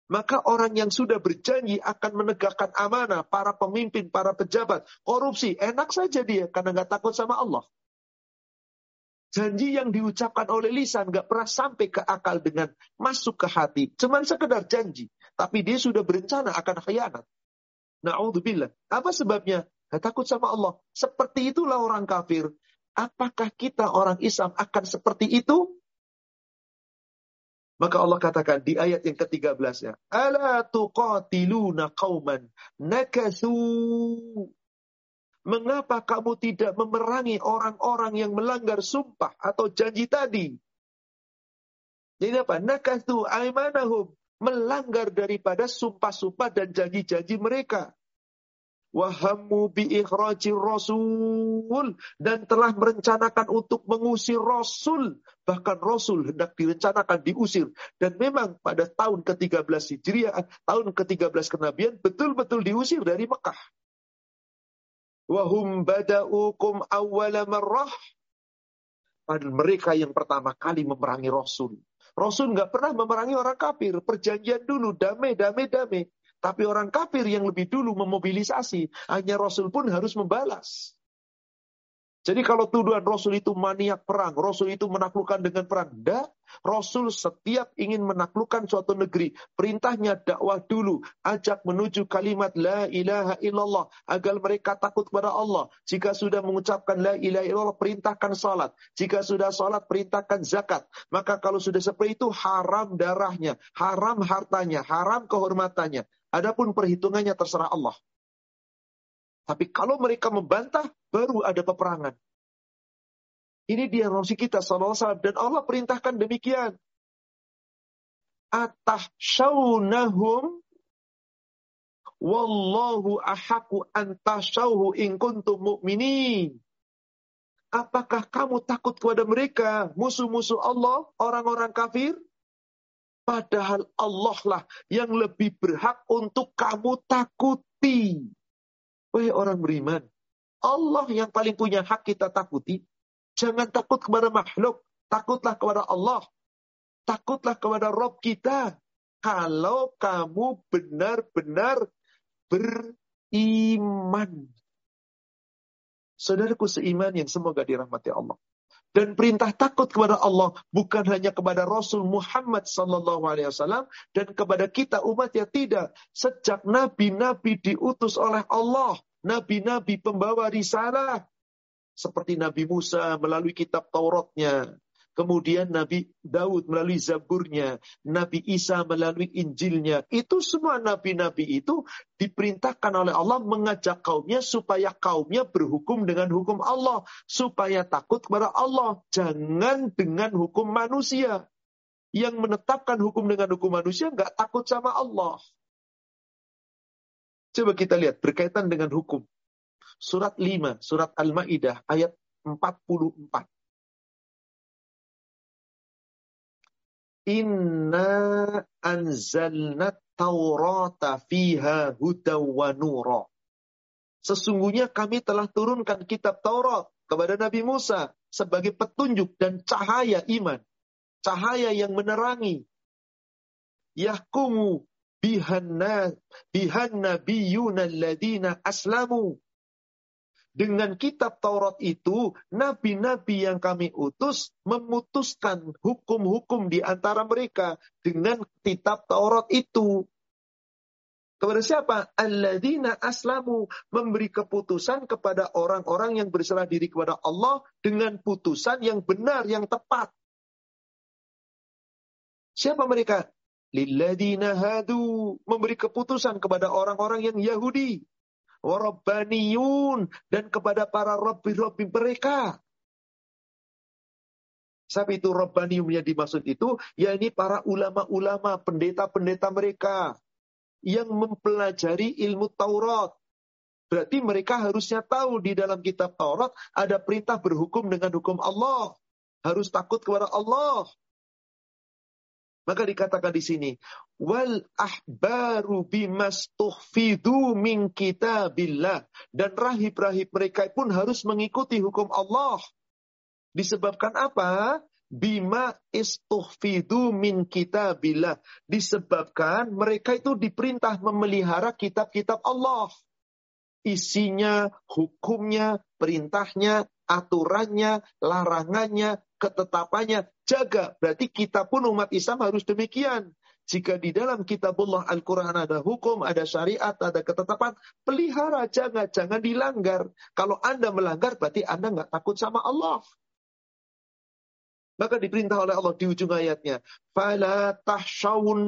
Maka orang yang sudah berjanji akan menegakkan amanah, para pemimpin, para pejabat, korupsi, enak saja dia karena gak takut sama Allah. Janji yang diucapkan oleh lisan gak pernah sampai ke akal dengan masuk ke hati. Cuman sekedar janji. Tapi dia sudah berencana akan khianat. Na'udzubillah. Apa sebabnya? Gak takut sama Allah. Seperti itulah orang kafir. Apakah kita orang Islam akan seperti itu? Maka Allah katakan di ayat yang ke-13 ya. Ala tuqatiluna qauman nakathu Mengapa kamu tidak memerangi orang-orang yang melanggar sumpah atau janji tadi? Jadi apa? Nakathu aimanahum. Melanggar daripada sumpah-sumpah dan janji-janji mereka. Wahamu bi rasul. Dan telah merencanakan untuk mengusir rasul. Bahkan rasul hendak direncanakan diusir. Dan memang pada tahun ke-13 Hijriah, tahun ke-13 kenabian, betul-betul diusir dari Mekah. Wahum bada'ukum awwala marrah. Padahal mereka yang pertama kali memerangi Rasul. Rasul nggak pernah memerangi orang kafir. Perjanjian dulu, damai, damai, damai. Tapi orang kafir yang lebih dulu memobilisasi. Hanya Rasul pun harus membalas. Jadi kalau tuduhan Rasul itu maniak perang, Rasul itu menaklukkan dengan perang. Tidak. Rasul setiap ingin menaklukkan suatu negeri, perintahnya dakwah dulu, ajak menuju kalimat la ilaha illallah agar mereka takut kepada Allah. Jika sudah mengucapkan la ilaha illallah, perintahkan salat. Jika sudah salat, perintahkan zakat. Maka kalau sudah seperti itu haram darahnya, haram hartanya, haram kehormatannya. Adapun perhitungannya terserah Allah. Tapi kalau mereka membantah, baru ada peperangan. Ini dia Rasul kita SAW. Dan Allah perintahkan demikian. Atahsyawnahum Wallahu ahaku antashawhu in kuntum mu'minin. Apakah kamu takut kepada mereka, musuh-musuh Allah, orang-orang kafir? Padahal Allah lah yang lebih berhak untuk kamu takuti. Wahai orang beriman, Allah yang paling punya hak kita takuti. Jangan takut kepada makhluk, takutlah kepada Allah. Takutlah kepada Rob kita. Kalau kamu benar-benar beriman. Saudaraku seiman yang semoga dirahmati Allah. Dan perintah takut kepada Allah bukan hanya kepada Rasul Muhammad wasallam dan kepada kita umat yang tidak. Sejak nabi-nabi diutus oleh Allah, nabi-nabi pembawa risalah. Seperti Nabi Musa melalui kitab Tauratnya. Kemudian Nabi Daud melalui Zaburnya. Nabi Isa melalui Injilnya. Itu semua nabi-nabi itu diperintahkan oleh Allah mengajak kaumnya supaya kaumnya berhukum dengan hukum Allah. Supaya takut kepada Allah. Jangan dengan hukum manusia. Yang menetapkan hukum dengan hukum manusia nggak takut sama Allah. Coba kita lihat berkaitan dengan hukum. Surat 5, surat Al-Maidah ayat 44. Inna anzalna taurata fiha huda wa nura. Sesungguhnya kami telah turunkan kitab Taurat kepada Nabi Musa sebagai petunjuk dan cahaya iman. Cahaya yang menerangi. Yahkumu bihanna bihanna biyuna alladina aslamu. Dengan kitab Taurat itu, nabi-nabi yang kami utus memutuskan hukum-hukum di antara mereka dengan kitab Taurat itu. Kepada siapa? Alladzina aslamu memberi keputusan kepada orang-orang yang berserah diri kepada Allah dengan putusan yang benar, yang tepat. Siapa mereka? lilladina hadu memberi keputusan kepada orang-orang yang Yahudi warabbaniyun dan kepada para rabbi-rabbi mereka Sebab itu Rabbanium yang dimaksud itu, ya ini para ulama-ulama, pendeta-pendeta mereka yang mempelajari ilmu Taurat. Berarti mereka harusnya tahu di dalam kitab Taurat ada perintah berhukum dengan hukum Allah. Harus takut kepada Allah. Maka dikatakan di sini, wal ahbaru bimastuhfidu min kitabillah dan rahib-rahib mereka pun harus mengikuti hukum Allah. Disebabkan apa? Bima istuhfidu min kitabillah. Disebabkan mereka itu diperintah memelihara kitab-kitab Allah. Isinya, hukumnya, perintahnya, aturannya, larangannya, ketetapannya, jaga. Berarti kita pun umat Islam harus demikian. Jika di dalam kitabullah Al-Quran ada hukum, ada syariat, ada ketetapan, pelihara, jangan, jangan dilanggar. Kalau Anda melanggar, berarti Anda nggak takut sama Allah. Maka diperintah oleh Allah di ujung ayatnya. Fala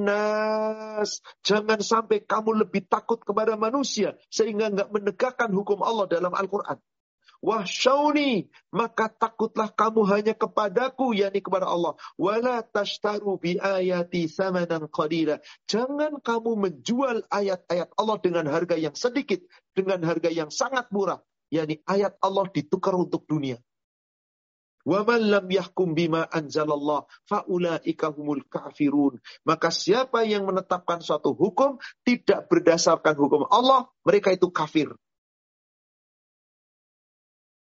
nas. Jangan sampai kamu lebih takut kepada manusia. Sehingga nggak menegakkan hukum Allah dalam Al-Quran. Wahsyauni, maka takutlah kamu hanya kepadaku, yakni kepada Allah. Wala tashtaru bi ayati samanan. Jangan kamu menjual ayat-ayat Allah dengan harga yang sedikit, dengan harga yang sangat murah. yakni ayat Allah ditukar untuk dunia. Wa man lam yahkum bima anzalallah faulaika humul kafirun. Maka siapa yang menetapkan suatu hukum tidak berdasarkan hukum Allah, mereka itu kafir.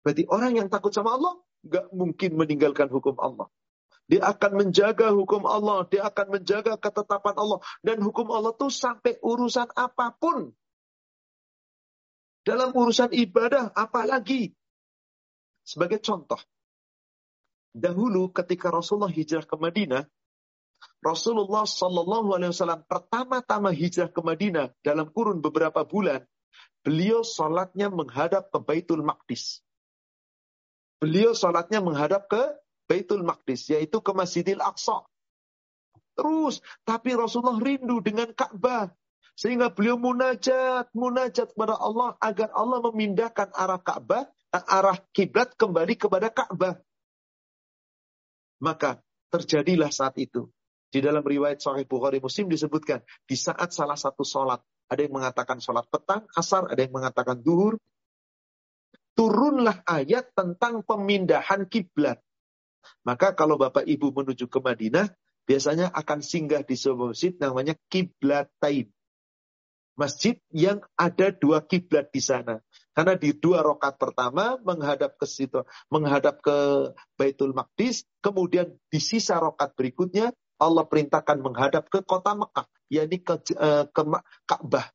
Berarti orang yang takut sama Allah nggak mungkin meninggalkan hukum Allah. Dia akan menjaga hukum Allah, dia akan menjaga ketetapan Allah dan hukum Allah tuh sampai urusan apa pun. Dalam urusan ibadah apalagi. Sebagai contoh, dahulu ketika Rasulullah hijrah ke Madinah, Rasulullah Shallallahu Alaihi Wasallam pertama-tama hijrah ke Madinah dalam kurun beberapa bulan, beliau sholatnya menghadap ke Baitul Maqdis. Beliau sholatnya menghadap ke Baitul Maqdis, yaitu ke Masjidil Aqsa. Terus, tapi Rasulullah rindu dengan Ka'bah. Sehingga beliau munajat, munajat kepada Allah agar Allah memindahkan arah Ka'bah, arah kiblat kembali kepada Ka'bah. Maka terjadilah saat itu. Di dalam riwayat Sahih Bukhari Muslim disebutkan, di saat salah satu sholat, ada yang mengatakan sholat petang, asar, ada yang mengatakan duhur, turunlah ayat tentang pemindahan kiblat. Maka kalau Bapak Ibu menuju ke Madinah, biasanya akan singgah di sebuah masjid namanya Kiblatain. Masjid yang ada dua kiblat di sana. Karena di dua rokat pertama menghadap ke situ, menghadap ke Baitul Maqdis, kemudian di sisa rokat berikutnya Allah perintahkan menghadap ke kota Mekah, yakni ke, eh, ke Ka'bah.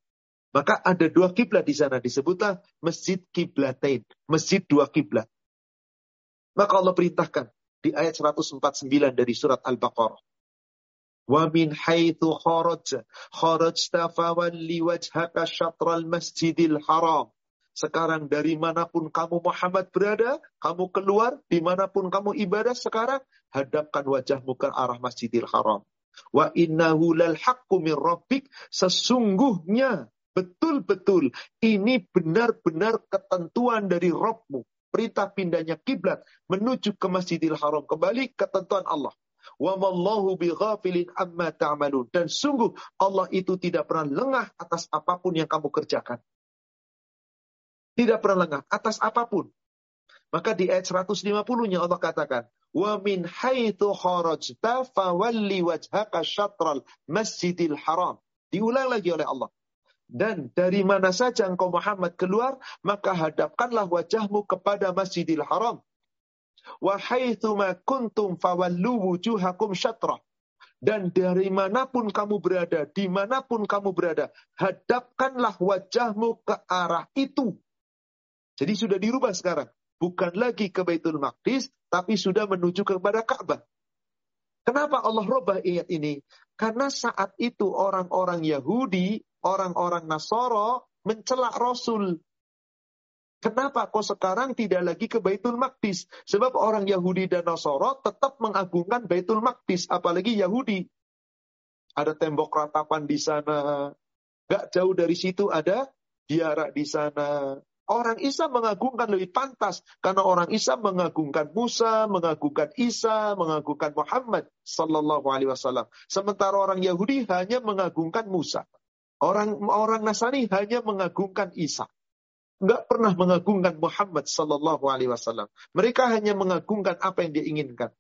Maka ada dua kiblat di sana disebutlah masjid kiblatain, masjid dua kiblat. Maka Allah perintahkan di ayat 149 dari surat Al-Baqarah. Wa min haitsu kharaj kharajta fawalli wajhaka syatral masjidil haram. Sekarang dari mana pun kamu Muhammad berada, kamu keluar, di mana pun kamu ibadah sekarang, hadapkan wajahmu ke arah Masjidil Haram. Wa innahu lal haqqu min rabbik. Sesungguhnya betul-betul ini benar-benar ketentuan dari Robmu. Perintah pindahnya kiblat menuju ke Masjidil Haram. Kembali ketentuan Allah. Wa mallahu bighafilin amma ta'malun. Dan sungguh Allah itu tidak pernah lengah atas apa pun yang kamu kerjakan. Tidak pernah lengah atas apa pun. Maka di ayat 150-nya Allah katakan, "Wa min haitsu kharajta fawalli wajhaka syatral masjidil haram." Diulang lagi oleh Allah. Dan dari mana saja engkau Muhammad keluar, maka hadapkanlah wajahmu kepada Masjidil Haram. Wa haitsuma kuntum fawallu wujuhakum syatra. Dan dari mana pun kamu berada, di mana pun kamu berada, hadapkanlah wajahmu ke arah itu. Jadi sudah dirubah sekarang. Bukan lagi ke Baitul Maqdis, tapi sudah menuju kepada Ka'bah. Kenapa Allah rubah ayat ini? Karena saat itu orang-orang Yahudi orang-orang Nasoro mencelak Rasul. Kenapa kok sekarang tidak lagi ke Baitul Maqdis? Sebab orang Yahudi dan Nasoro tetap mengagungkan Baitul Maqdis, apalagi Yahudi. ada tembok ratapan di sana. Gak jauh dari situ ada biara di sana. Orang Isa mengagungkan lebih pantas karena orang Isa mengagungkan Musa, mengagungkan Isa, mengagungkan Muhammad sallallahu alaihi wasallam. Sementara orang Yahudi hanya mengagungkan Musa. Orang orang Nasrani hanya mengagungkan Isa. Enggak pernah mengagungkan Muhammad sallallahu alaihi wasallam. Mereka hanya mengagungkan apa yang dia inginkan.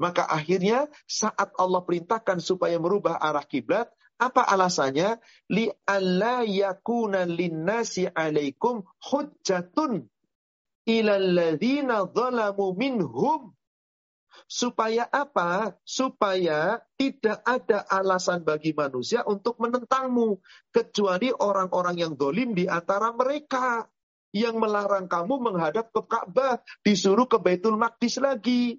Maka akhirnya saat Allah perintahkan supaya merubah arah kiblat, apa alasannya? Li alla yakuna linnasi alaikum hujjatun ilal ladzina zalamu minhum. Supaya apa? Supaya tidak ada alasan bagi manusia untuk menentangmu. Kecuali orang-orang yang dolim di antara mereka. Yang melarang kamu menghadap ke Ka'bah. Disuruh ke Baitul Maqdis lagi.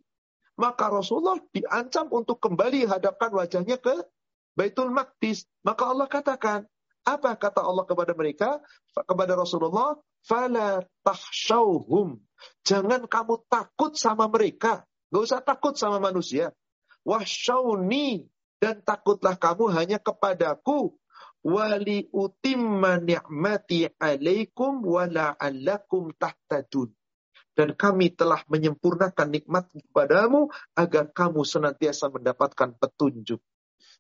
Maka Rasulullah diancam untuk kembali hadapkan wajahnya ke Baitul Maqdis. Maka Allah katakan, apa kata Allah kepada mereka? Kepada Rasulullah, fala tahshauhum. Jangan kamu takut sama mereka. Gak usah takut sama manusia. Wahsyauni. Dan takutlah kamu hanya kepadaku. Wali utimma ni'mati alaikum wala'allakum tahtadun. Dan kami telah menyempurnakan nikmat kepadamu agar kamu senantiasa mendapatkan petunjuk.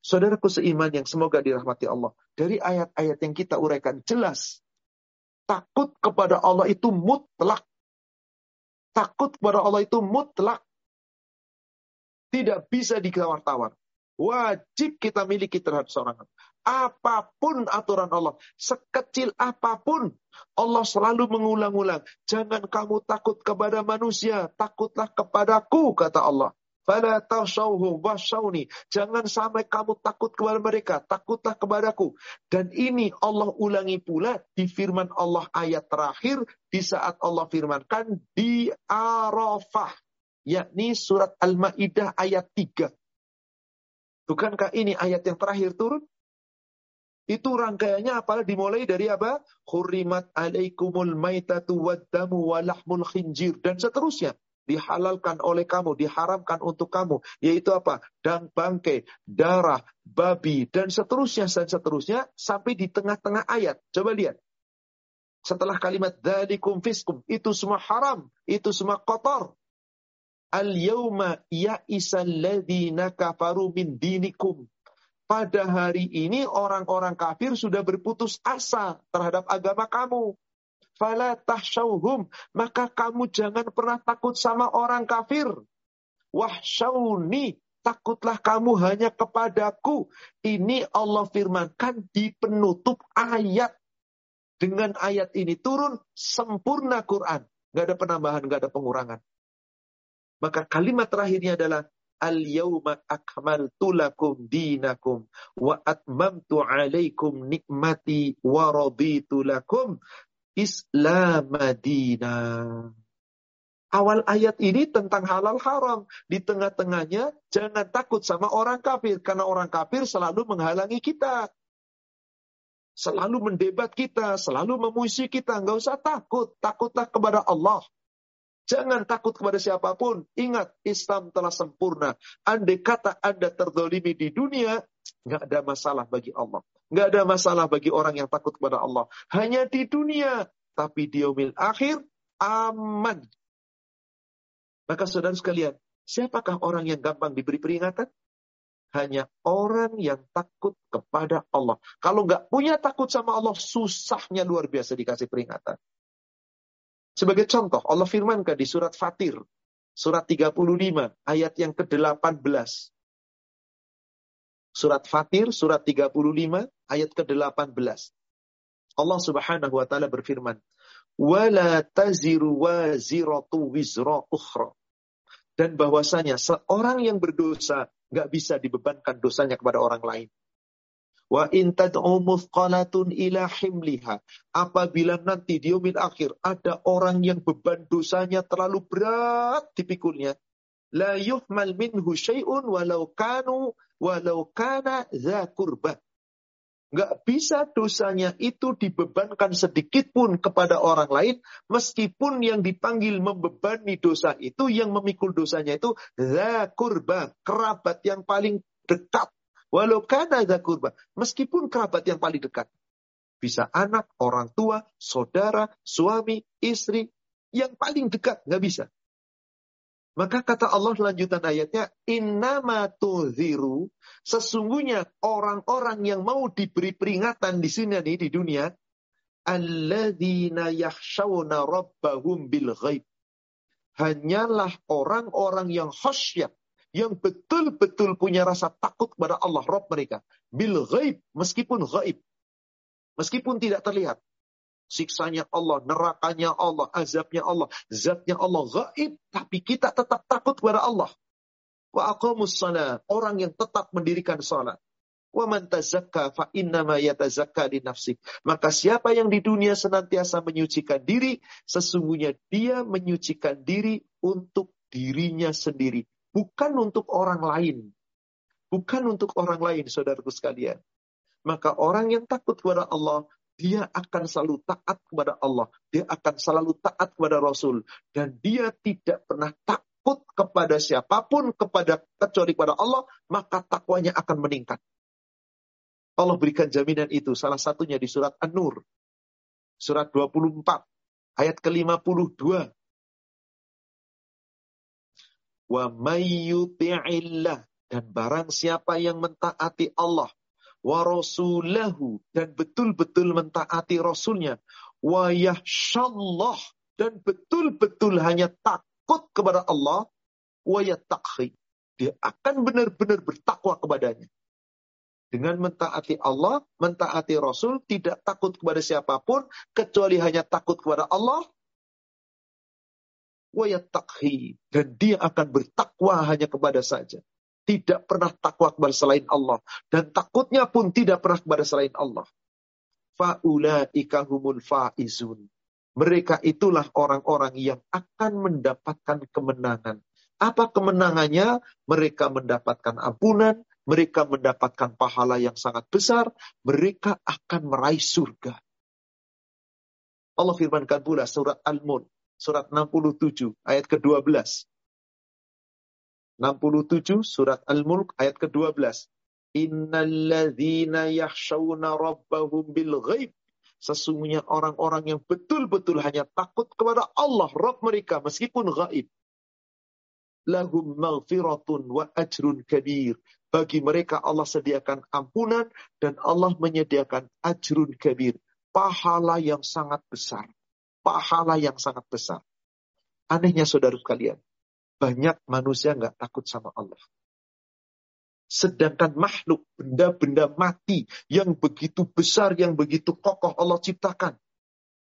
Saudaraku seiman yang semoga dirahmati Allah. Dari ayat-ayat yang kita uraikan jelas. Takut kepada Allah itu mutlak. Takut kepada Allah itu mutlak. Tidak bisa ditawar-tawar. Wajib kita miliki terhadap seorang Apa pun aturan Allah, sekecil apa pun, Allah selalu mengulang-ulang. Jangan kamu takut kepada manusia, takutlah kepadaku, kata Allah. Fala tashawhu washawni. Jangan sampai kamu takut kepada mereka. Takutlah kepadaku. Dan ini Allah ulangi pula di firman Allah ayat terakhir. Di saat Allah firmankan di Arafah. Yakni surat Al-Ma'idah ayat 3. Bukankah ini ayat yang terakhir turun? Itu rangkaiannya apalah dimulai dari apa? Hurrimat alaikumul maitatu waddamu walahmul khinjir. Dan seterusnya dihalalkan oleh kamu, diharamkan untuk kamu, yaitu apa? Dan bangkai, darah, babi, dan seterusnya, dan seterusnya, sampai di tengah-tengah ayat. Coba lihat. Setelah kalimat dalikum fiskum, itu semua haram, itu semua kotor. Al-yawma ya'isal kafaru min dinikum. Pada hari ini orang-orang kafir sudah berputus asa terhadap agama kamu fala tahsyauhum, maka kamu jangan pernah takut sama orang kafir. Wahsyauni, takutlah kamu hanya kepadaku. Ini Allah firmankan di penutup ayat. Dengan ayat ini turun sempurna Quran. Gak ada penambahan, gak ada pengurangan. Maka kalimat terakhirnya adalah Al-yawma akmaltu lakum dinakum wa atmamtu alaikum nikmati wa raditu lakum Islam Madinah. Awal ayat ini tentang halal haram. Di tengah-tengahnya jangan takut sama orang kafir. Karena orang kafir selalu menghalangi kita. Selalu mendebat kita. Selalu memuisi kita. Nggak usah takut. Takutlah kepada Allah. Jangan takut kepada siapa pun. Ingat, Islam telah sempurna. Andai kata Anda terdolimi di dunia, nggak ada masalah bagi Allah. Nggak ada masalah bagi orang yang takut kepada Allah. Hanya di dunia. Tapi di umil akhir, aman. Maka saudara sekalian, siapakah orang yang gampang diberi peringatan? Hanya orang yang takut kepada Allah. Kalau nggak punya takut sama Allah, susahnya luar biasa dikasih peringatan. Sebagai contoh, Allah firmankan di surat Fatir, surat 35, ayat yang ke-18. Surat Fatir, surat 35, ayat ke-18. Allah subhanahu wa ta'ala berfirman, Wala taziru wa وَازِرَةُ wizra ukhra." Dan bahwasanya seorang yang berdosa gak bisa dibebankan dosanya kepada orang lain. Wa intad'umufqalatun ila himliha. Apabila nanti di umil akhir ada orang yang beban dosanya terlalu berat dipikulnya. La yuhmal minhu syai'un walau kanu walau kana za kurba. Nggak bisa dosanya itu dibebankan sedikit pun kepada orang lain, meskipun yang dipanggil membebani dosa itu, yang memikul dosanya itu, za kurba, kerabat yang paling dekat, Walau kana kurba. Meskipun kerabat yang paling dekat. Bisa anak, orang tua, saudara, suami, istri. Yang paling dekat. Nggak bisa. Maka kata Allah lanjutan ayatnya, Innama tuziru, sesungguhnya orang-orang yang mau diberi peringatan di sini nih, di dunia, alladzina yakhshawna rabbahum bil ghaib. Hanyalah orang-orang yang khasyat, yang betul-betul punya rasa takut kepada Allah, Rabb mereka. Bil ghaib, meskipun ghaib. Meskipun tidak terlihat siksanya Allah, nerakanya Allah, azabnya Allah, zatnya Allah gaib, tapi kita tetap takut kepada Allah. Wa aqamus salat, orang yang tetap mendirikan salat. Wa man tazakka fa innama yatazakka li nafsi. Maka siapa yang di dunia senantiasa menyucikan diri, sesungguhnya dia menyucikan diri untuk dirinya sendiri, bukan untuk orang lain. Bukan untuk orang lain, saudaraku sekalian. Maka orang yang takut kepada Allah dia akan selalu taat kepada Allah. Dia akan selalu taat kepada Rasul. Dan dia tidak pernah takut kepada siapa pun, kepada kecuali kepada Allah, maka takwanya akan meningkat. Allah berikan jaminan itu. Salah satunya di surat An-Nur. Surat 24. Ayat ke-52. Wa mayyuti'illah. Dan barang siapa yang mentaati Allah wa rasulahu dan betul-betul mentaati rasulnya. Wa dan betul-betul hanya takut kepada Allah. Wa yattaqi dia akan benar-benar bertakwa kepadanya. Dengan mentaati Allah, mentaati Rasul, tidak takut kepada siapa pun, kecuali hanya takut kepada Allah, wayatakhi dan dia akan bertakwa hanya kepada saja tidak pernah takwa kepada selain Allah. Dan takutnya pun tidak pernah kepada selain Allah. Fa'ulaika humul fa'izun. Mereka itulah orang-orang yang akan mendapatkan kemenangan. Apa kemenangannya? Mereka mendapatkan ampunan, mereka mendapatkan pahala yang sangat besar, mereka akan meraih surga. Allah firmankan pula surat Al-Mulk, surat 67, ayat ke-12. 67 surat Al-Mulk ayat ke-12. Innalladzina yakhshawna rabbahum bil ghaib. Sesungguhnya orang-orang yang betul-betul hanya takut kepada Allah, Rabb mereka, meskipun gaib. Lahum maghfiratun wa ajrun kabir. Bagi mereka Allah sediakan ampunan dan Allah menyediakan ajrun kabir. Pahala yang sangat besar. Pahala yang sangat besar. Anehnya saudara sekalian banyak manusia nggak takut sama Allah. Sedangkan makhluk, benda-benda mati yang begitu besar, yang begitu kokoh Allah ciptakan.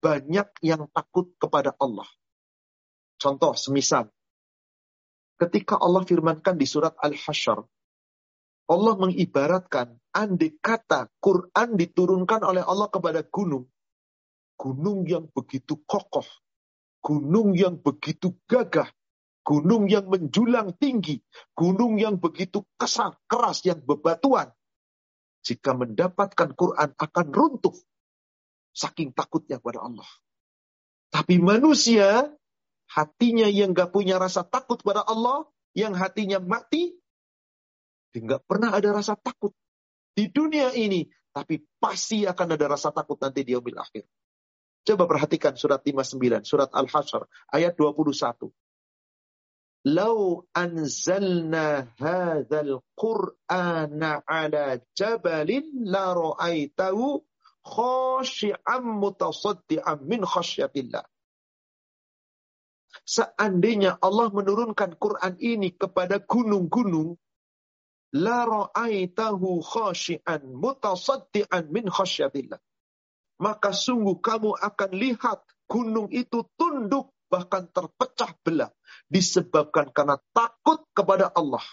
Banyak yang takut kepada Allah. Contoh, semisal. Ketika Allah firmankan di surat Al-Hasyr. Allah mengibaratkan, andai kata Quran diturunkan oleh Allah kepada gunung. Gunung yang begitu kokoh. Gunung yang begitu gagah gunung yang menjulang tinggi, gunung yang begitu kesal, keras, yang bebatuan. Jika mendapatkan Quran akan runtuh. Saking takutnya kepada Allah. Tapi manusia, hatinya yang gak punya rasa takut kepada Allah, yang hatinya mati, dia gak pernah ada rasa takut. Di dunia ini, tapi pasti akan ada rasa takut nanti di akhir. Coba perhatikan surat 59, surat Al-Hasyr, ayat 21. Lau anzalna hadzal Qur'ana ala jabalin la ra'aitahu khashi'an mutasaddian min khasyatillah. Seandainya Allah menurunkan Quran ini kepada gunung-gunung, la ra'aitahu khashi'an mutasaddian min khasyatillah. Maka sungguh kamu akan lihat gunung itu tunduk bahkan terpecah belah disebabkan karena takut kepada Allah.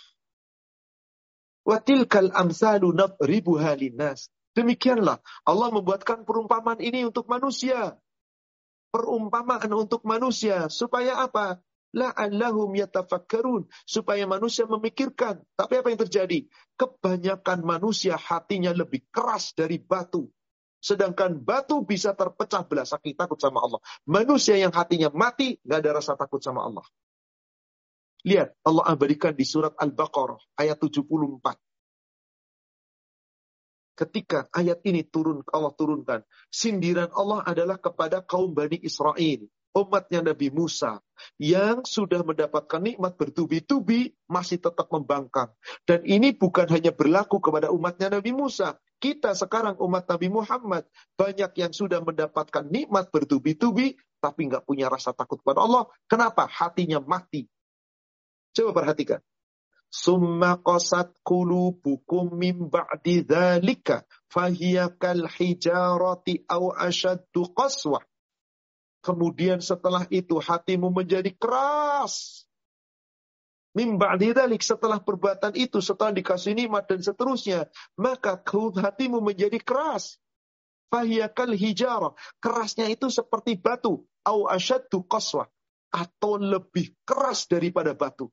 Watilkal amsalu nadribuha linnas. Demikianlah Allah membuatkan perumpamaan ini untuk manusia. Perumpamaan untuk manusia supaya apa? La'allahum yatafakkarun. Supaya manusia memikirkan. Tapi apa yang terjadi? Kebanyakan manusia hatinya lebih keras dari batu. Sedangkan batu bisa terpecah belah saking takut sama Allah. Manusia yang hatinya mati, nggak ada rasa takut sama Allah. Lihat, Allah abadikan di surat Al-Baqarah ayat 74. ketika ayat ini turun Allah turunkan, sindiran Allah adalah kepada kaum Bani Israel, umatnya Nabi Musa yang sudah mendapatkan nikmat bertubi-tubi masih tetap membangkang. Dan ini bukan hanya berlaku kepada umatnya Nabi Musa. Kita sekarang umat Nabi Muhammad banyak yang sudah mendapatkan nikmat bertubi-tubi tapi nggak punya rasa takut kepada Allah. Kenapa? Hatinya mati. Coba perhatikan. Summa qasat qulubukum min ba'di dzalika fahiya kal hijarati aw ashaddu qaswah. Kemudian setelah itu hatimu menjadi keras. Min ba'di dzalik setelah perbuatan itu, setelah dikasih nikmat dan seterusnya, maka hatimu menjadi keras. Fahiya kal hijara. Kerasnya itu seperti batu. Au ashaddu qaswah. Atau lebih keras daripada batu.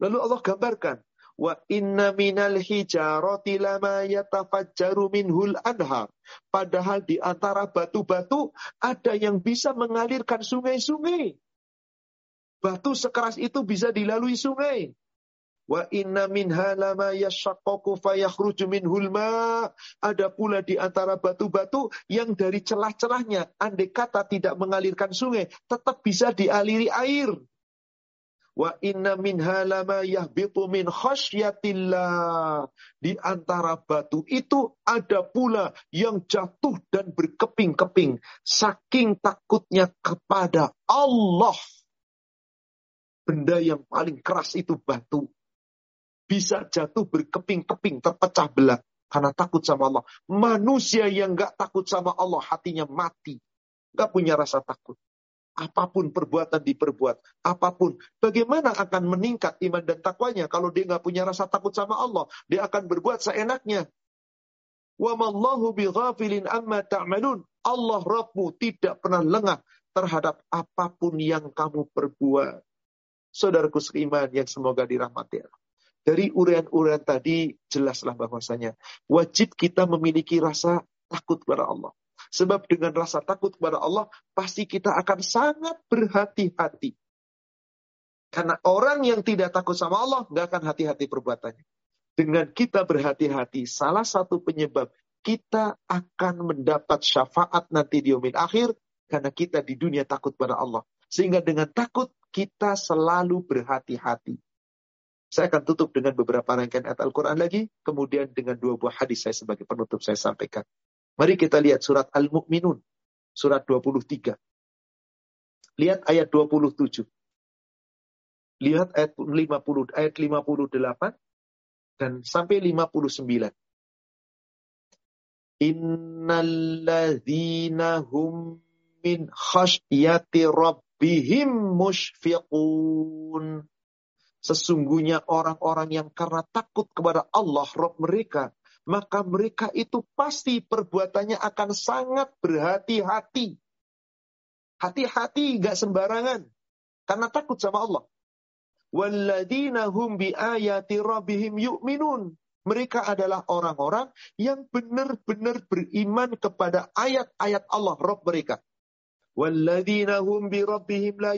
Lalu Allah gambarkan, wa inna minal hijarati lama yatafajjaru minhul anhar. Padahal di antara batu-batu ada yang bisa mengalirkan sungai-sungai. Batu sekeras itu bisa dilalui sungai. Wa inna minha lama yashaqqaqu fayakhruju minhul ma. Ada pula di antara batu-batu yang dari celah-celahnya andai kata tidak mengalirkan sungai, tetap bisa dialiri air. Wa inna minha lama yahbitu min khasyatillah. Di antara batu itu ada pula yang jatuh dan berkeping-keping. Saking takutnya kepada Allah. Benda yang paling keras itu batu. Bisa jatuh berkeping-keping, terpecah belah. Karena takut sama Allah. Manusia yang gak takut sama Allah, hatinya mati. Gak punya rasa takut. Apa pun perbuatan diperbuat, apa pun. Bagaimana akan meningkat iman dan takwanya kalau dia nggak punya rasa takut sama Allah? Dia akan berbuat seenaknya. Wa mallahu bighafilin amma ta'malun. Allah Rabbmu tidak pernah lengah terhadap apa pun yang kamu perbuat. Saudaraku seiman yang semoga dirahmati Dari urian-urian tadi jelaslah bahwasanya wajib kita memiliki rasa takut kepada Allah. Sebab dengan rasa takut kepada Allah, pasti kita akan sangat berhati-hati. Karena orang yang tidak takut sama Allah, nggak akan hati-hati perbuatannya. Dengan kita berhati-hati, salah satu penyebab kita akan mendapat syafaat nanti di umil akhir, karena kita di dunia takut pada Allah. Sehingga dengan takut, kita selalu berhati-hati. Saya akan tutup dengan beberapa rangkaian ayat Al-Quran lagi, kemudian dengan dua buah hadis saya sebagai penutup saya sampaikan. Mari kita lihat surat Al-Mu'minun. Surat 23. Lihat ayat 27. Lihat ayat 50, ayat 58 dan sampai 59. Innalladzina hum min khasyati rabbihim. Sesungguhnya orang-orang yang karena takut kepada Allah Rabb mereka maka mereka itu pasti perbuatannya akan sangat berhati-hati. Hati-hati, gak sembarangan. Karena takut sama Allah. Hum bi ayati. Mereka adalah orang-orang yang benar-benar beriman kepada ayat-ayat Allah, Rabb mereka. Hum bi la.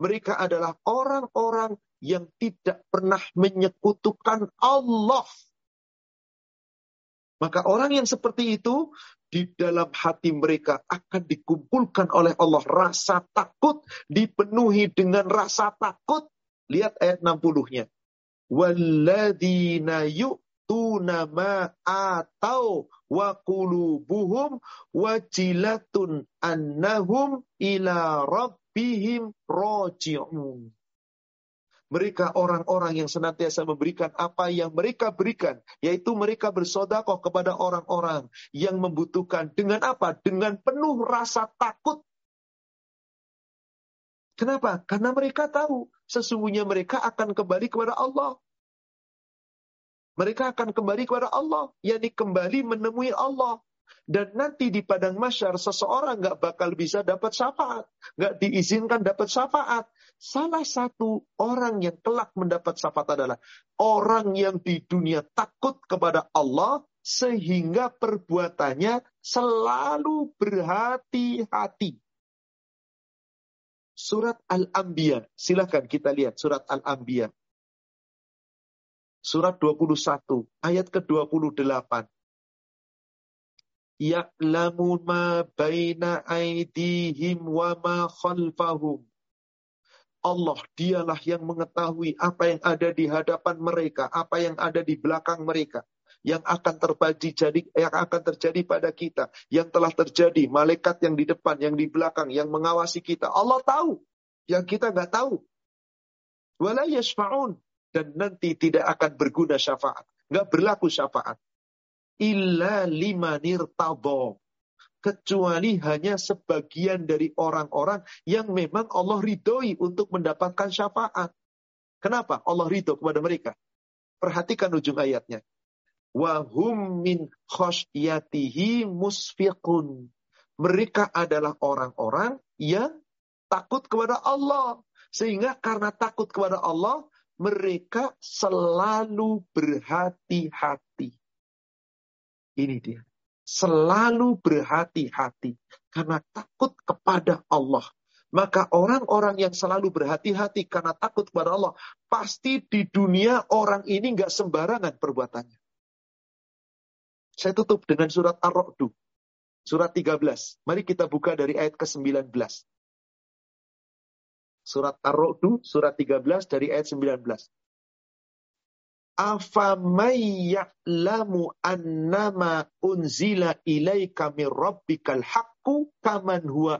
Mereka adalah orang-orang yang tidak pernah menyekutukan Allah maka orang yang seperti itu di dalam hati mereka akan dikumpulkan oleh Allah rasa takut, dipenuhi dengan rasa takut. Lihat ayat 60-nya. Walladzina yu'tuna ma atau wa qulubuhum wajilatun annahum ila rabbihim raji'un. Mereka orang-orang yang senantiasa memberikan apa yang mereka berikan. Yaitu mereka bersodakoh kepada orang-orang yang membutuhkan. Dengan apa? Dengan penuh rasa takut. Kenapa? Karena mereka tahu sesungguhnya mereka akan kembali kepada Allah. Mereka akan kembali kepada Allah. yakni kembali menemui Allah. Dan nanti di padang masyar seseorang nggak bakal bisa dapat syafaat. Nggak diizinkan dapat syafaat. Salah satu orang yang kelak mendapat syafaat adalah orang yang di dunia takut kepada Allah sehingga perbuatannya selalu berhati-hati. Surat Al-Anbiya. Silakan kita lihat surat Al-Anbiya. Surat 21, ayat ke-28. Ya'lamu ma baina aidihim wa ma khalfahum. Allah dialah yang mengetahui apa yang ada di hadapan mereka, apa yang ada di belakang mereka yang akan terjadi jadi yang akan terjadi pada kita, yang telah terjadi, malaikat yang di depan, yang di belakang, yang mengawasi kita. Allah tahu, yang kita nggak tahu. Wala yashfa'un dan nanti tidak akan berguna syafaat, nggak berlaku syafaat. Illa limanir tabo kecuali hanya sebagian dari orang-orang yang memang Allah ridhoi untuk mendapatkan syafaat. Kenapa Allah ridho kepada mereka? Perhatikan ujung ayatnya wahum min khosyatihi musfiqun. Mereka adalah orang-orang yang takut kepada Allah. Sehingga karena takut kepada Allah, mereka selalu berhati-hati. Ini dia. Selalu berhati-hati. Karena takut kepada Allah. Maka orang-orang yang selalu berhati-hati karena takut kepada Allah, pasti di dunia orang ini nggak sembarangan perbuatannya. Saya tutup dengan surat Ar-Ra'du. Surat 13. Mari kita buka dari ayat ke-19. Surat Ar-Ra'du, surat 13 dari ayat 19. Afamay ya'lamu annama unzila ilaika min rabbikal haqqu kaman huwa?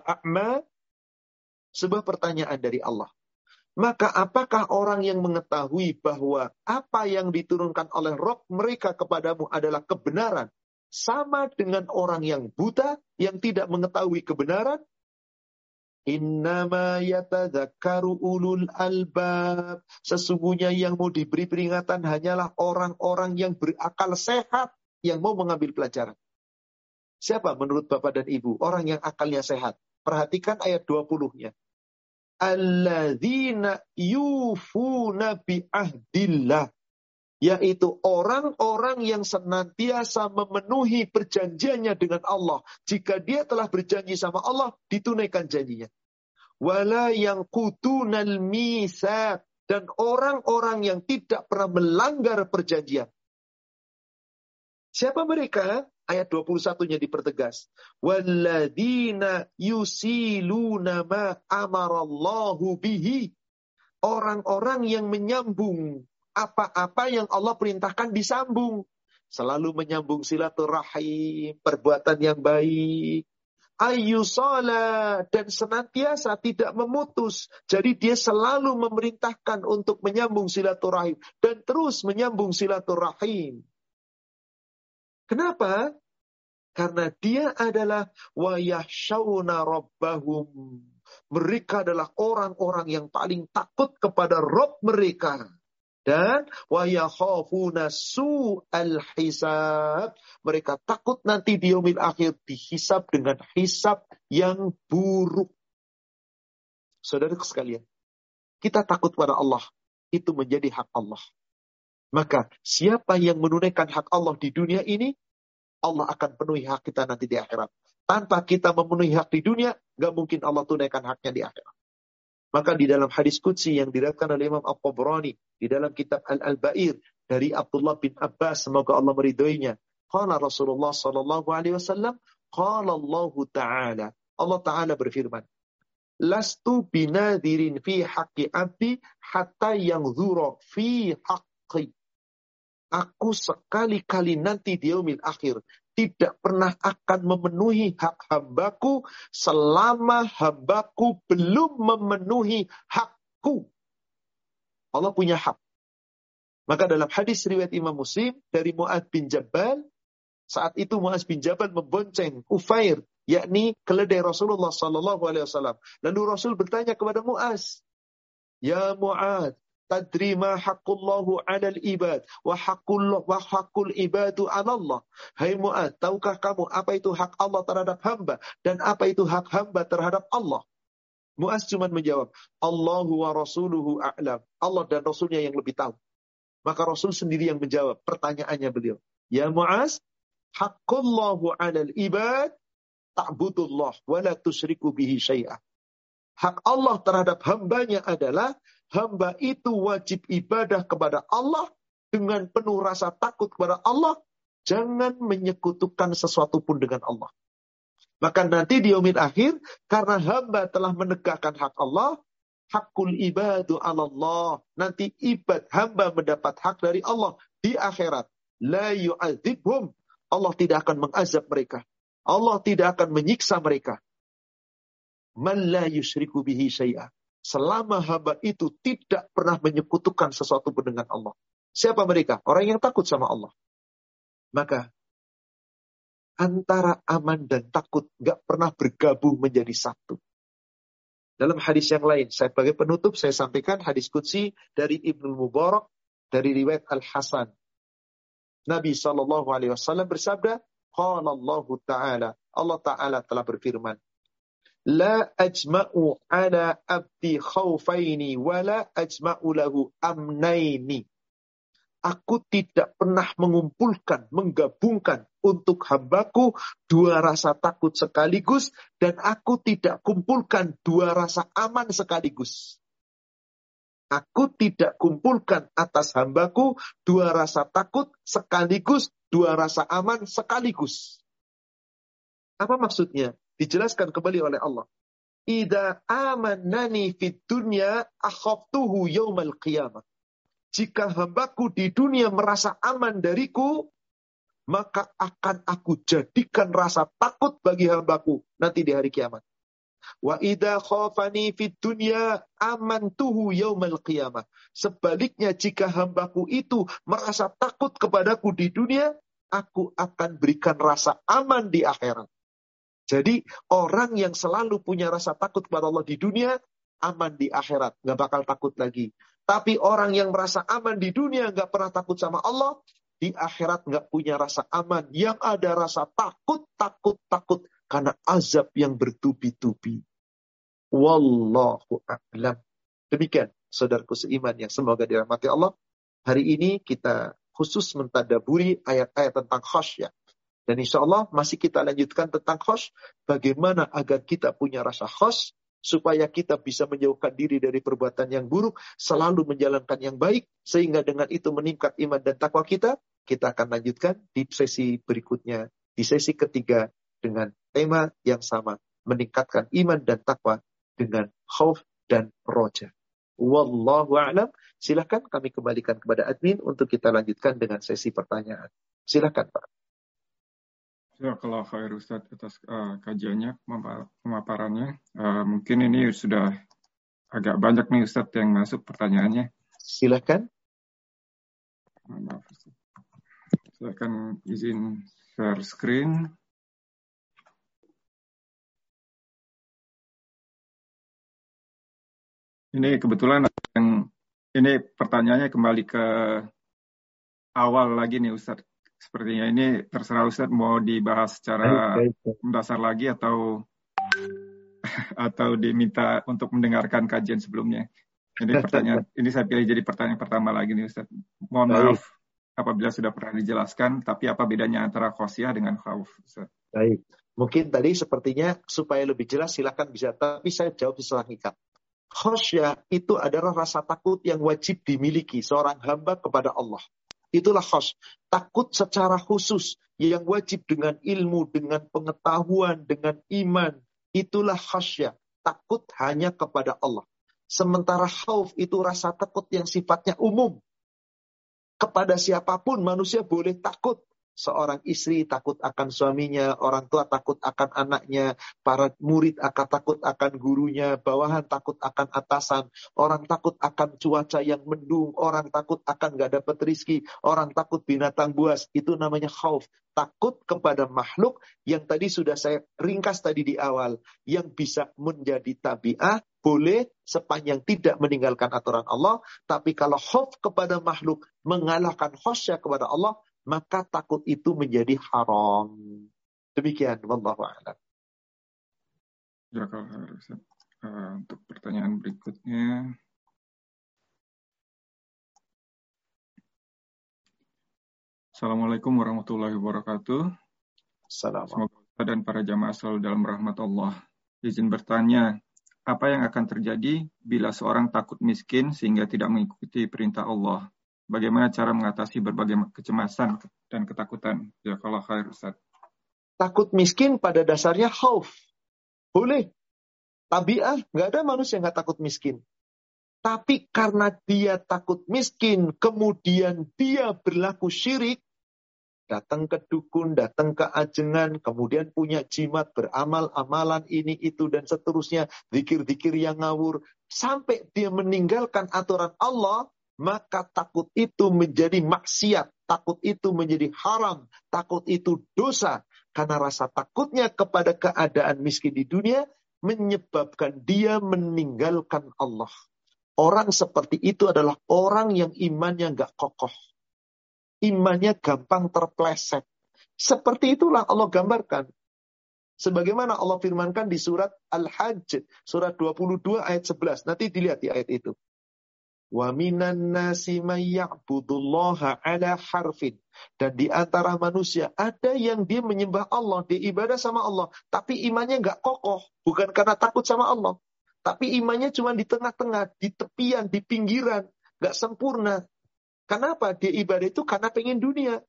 Sebuah pertanyaan dari Allah. Maka apakah orang yang mengetahui bahwa apa yang diturunkan oleh roh mereka kepadamu adalah kebenaran? Sama dengan orang yang buta, yang tidak mengetahui kebenaran? Innama yatadzakaru ulul albab. Sesungguhnya yang mau diberi peringatan hanyalah orang-orang yang berakal sehat, yang mau mengambil pelajaran. Siapa menurut Bapak dan Ibu? Orang yang akalnya sehat. Perhatikan ayat 20-nya alladzina yufuna bi ahdillah yaitu orang-orang yang senantiasa memenuhi perjanjiannya dengan Allah. Jika dia telah berjanji sama Allah, ditunaikan janjinya. Wala yang kutunal misa dan orang-orang yang tidak pernah melanggar perjanjian. Siapa mereka? Ayat 21-nya dipertegas. Walladina yusiluna ma amarallahu bihi. Orang-orang yang menyambung apa-apa yang Allah perintahkan disambung. Selalu menyambung silaturahim, perbuatan yang baik. Ayyusala dan senantiasa tidak memutus. Jadi dia selalu memerintahkan untuk menyambung silaturahim. Dan terus menyambung silaturahim. Kenapa? Karena dia adalah wayahsyauna rabbahum. Mereka adalah orang-orang yang paling takut kepada Rob mereka. Dan wayakhafuna al hisab. Mereka takut nanti di akhir dihisab dengan hisab yang buruk. Saudara sekalian, kita takut pada Allah. Itu menjadi hak Allah. Maka siapa yang menunaikan hak Allah di dunia ini, Allah akan penuhi hak kita nanti di akhirat. Tanpa kita memenuhi hak di dunia, gak mungkin Allah tunaikan haknya di akhirat. Maka di dalam hadis Qudsi yang diriwayatkan oleh Imam Al-Qabrani, di dalam kitab Al-Al-Ba'ir, dari Abdullah bin Abbas, semoga Allah meridhoinya. Qala Rasulullah sallallahu alaihi wasallam, qala Allah Ta'ala. Allah Ta'ala berfirman, Lastu binadirin fi haqqi abdi hatta yang zuro fi haqqi. Aku sekali-kali nanti di akhir tidak pernah akan memenuhi hak hambaku selama hambaku belum memenuhi hakku. Allah punya hak. Maka dalam hadis riwayat Imam Muslim dari Mu'ad bin Jabal, saat itu Mu'ad bin Jabal membonceng Ufair, yakni keledai Rasulullah Sallallahu Alaihi Wasallam. Lalu Rasul bertanya kepada Mu'az, Ya Mu'ad, tadri ma haqqullahu 'alal ibad wa haqqullah wa haqqul ibadu 'ala Allah. Hai Mu'ad, tahukah kamu apa itu hak Allah terhadap hamba dan apa itu hak hamba terhadap Allah? Mu'az cuma menjawab, Allahu wa rasuluhu a'lam. Allah dan Rasulnya yang lebih tahu. Maka Rasul sendiri yang menjawab pertanyaannya beliau. Ya Mu'az, haqqullahu 'alal ibad ta'budullah wa la tusyriku bihi syai'ah. Hak Allah terhadap hambanya adalah hamba itu wajib ibadah kepada Allah dengan penuh rasa takut kepada Allah, jangan menyekutukan sesuatu pun dengan Allah. Maka nanti di umid akhir, karena hamba telah menegakkan hak Allah, hakul ibadu Allah. Nanti ibad hamba mendapat hak dari Allah di akhirat. La yu'adzibhum. Allah tidak akan mengazab mereka. Allah tidak akan menyiksa mereka. Man la yusyriku bihi syai'ah. Selama hamba itu tidak pernah menyekutukan sesuatu pun dengan Allah. Siapa mereka? Orang yang takut sama Allah. Maka antara aman dan takut gak pernah bergabung menjadi satu. Dalam hadis yang lain, saya sebagai penutup saya sampaikan hadis kutsi dari Ibnu Mubarak dari riwayat Al Hasan. Nabi Shallallahu Alaihi Wasallam bersabda, Allah Ta'ala, Allah Ta'ala telah berfirman, La ajma'u ala abdi khawfaini wa la ajma'u lahu amnaini. Aku tidak pernah mengumpulkan, menggabungkan untuk hambaku dua rasa takut sekaligus dan aku tidak kumpulkan dua rasa aman sekaligus. Aku tidak kumpulkan atas hambaku dua rasa takut sekaligus, dua rasa aman sekaligus. Apa maksudnya? Dijelaskan kembali oleh Allah. Ida amanani fit dunya akhaftuhu yaumal qiyamah. Jika hambaku di dunia merasa aman dariku, maka akan aku jadikan rasa takut bagi hambaku nanti di hari kiamat. Wa idha khafani fit dunya amantuhu yaumal qiyamah. Sebaliknya jika hambaku itu merasa takut kepadaku di dunia, aku akan berikan rasa aman di akhirat. Jadi orang yang selalu punya rasa takut kepada Allah di dunia, aman di akhirat. Nggak bakal takut lagi. Tapi orang yang merasa aman di dunia, nggak pernah takut sama Allah, di akhirat nggak punya rasa aman. Yang ada rasa takut, takut, takut. Karena azab yang bertubi-tubi. Wallahu a'lam. Demikian, saudaraku seiman yang semoga dirahmati Allah. Hari ini kita khusus mentadaburi ayat-ayat tentang khasyah. Dan insya Allah masih kita lanjutkan tentang khos. Bagaimana agar kita punya rasa khos. Supaya kita bisa menjauhkan diri dari perbuatan yang buruk. Selalu menjalankan yang baik. Sehingga dengan itu meningkat iman dan takwa kita. Kita akan lanjutkan di sesi berikutnya. Di sesi ketiga dengan tema yang sama. Meningkatkan iman dan takwa dengan khauf dan roja. Wallahu a'lam. Silahkan kami kembalikan kepada admin untuk kita lanjutkan dengan sesi pertanyaan. Silahkan Pak. Ya, kalau khair Ustaz atas uh, kajiannya, pemaparannya. Uh, mungkin ini sudah agak banyak nih Ustaz yang masuk pertanyaannya. Silakan. Maaf Ustaz. Silakan izin share screen. Ini kebetulan yang ini pertanyaannya kembali ke awal lagi nih Ustaz sepertinya ini terserah Ustadz mau dibahas secara mendasar lagi atau <laughs> atau diminta untuk mendengarkan kajian sebelumnya. Ini <laughs> pertanyaan ini saya pilih jadi pertanyaan pertama lagi nih Ustadz. Mohon Baik. maaf apabila sudah pernah dijelaskan, tapi apa bedanya antara khosyah dengan khauf? Ustaz? Baik. Mungkin tadi sepertinya supaya lebih jelas silakan bisa, tapi saya jawab setelah ikat. Khosyah itu adalah rasa takut yang wajib dimiliki seorang hamba kepada Allah. Itulah khos. Takut secara khusus yang wajib dengan ilmu, dengan pengetahuan, dengan iman. Itulah khasyah. Takut hanya kepada Allah. Sementara khauf itu rasa takut yang sifatnya umum. Kepada siapa pun manusia boleh takut seorang istri takut akan suaminya, orang tua takut akan anaknya, para murid akan takut akan gurunya, bawahan takut akan atasan, orang takut akan cuaca yang mendung, orang takut akan gak dapat rizki, orang takut binatang buas. Itu namanya khauf. Takut kepada makhluk yang tadi sudah saya ringkas tadi di awal. Yang bisa menjadi tabiah, boleh sepanjang tidak meninggalkan aturan Allah. Tapi kalau khauf kepada makhluk, mengalahkan khosya kepada Allah, maka takut itu menjadi haram. Demikian, wallahu a'lam. Uh, untuk pertanyaan berikutnya. Assalamualaikum warahmatullahi wabarakatuh. Assalamualaikum. Semoga dan para jamaah selalu dalam rahmat Allah. Izin bertanya, apa yang akan terjadi bila seorang takut miskin sehingga tidak mengikuti perintah Allah? Bagaimana cara mengatasi berbagai kecemasan dan ketakutan? Ya kalau khair Ustaz. Takut miskin pada dasarnya khauf. Boleh. Tabiah, nggak ada manusia yang nggak takut miskin. Tapi karena dia takut miskin, kemudian dia berlaku syirik, datang ke dukun, datang ke ajengan, kemudian punya jimat, beramal amalan ini, itu, dan seterusnya, zikir-zikir yang ngawur, sampai dia meninggalkan aturan Allah, maka takut itu menjadi maksiat, takut itu menjadi haram, takut itu dosa. Karena rasa takutnya kepada keadaan miskin di dunia menyebabkan dia meninggalkan Allah. Orang seperti itu adalah orang yang imannya nggak kokoh. Imannya gampang terpleset. Seperti itulah Allah gambarkan. Sebagaimana Allah firmankan di surat Al-Hajj, surat 22 ayat 11. Nanti dilihat di ayat itu. Wa minan nasi ala. Dan di antara manusia ada yang dia menyembah Allah, dia ibadah sama Allah, tapi imannya nggak kokoh, bukan karena takut sama Allah. Tapi imannya cuma di tengah-tengah, di tepian, di pinggiran. Gak sempurna. Kenapa? Dia ibadah itu karena pengen dunia.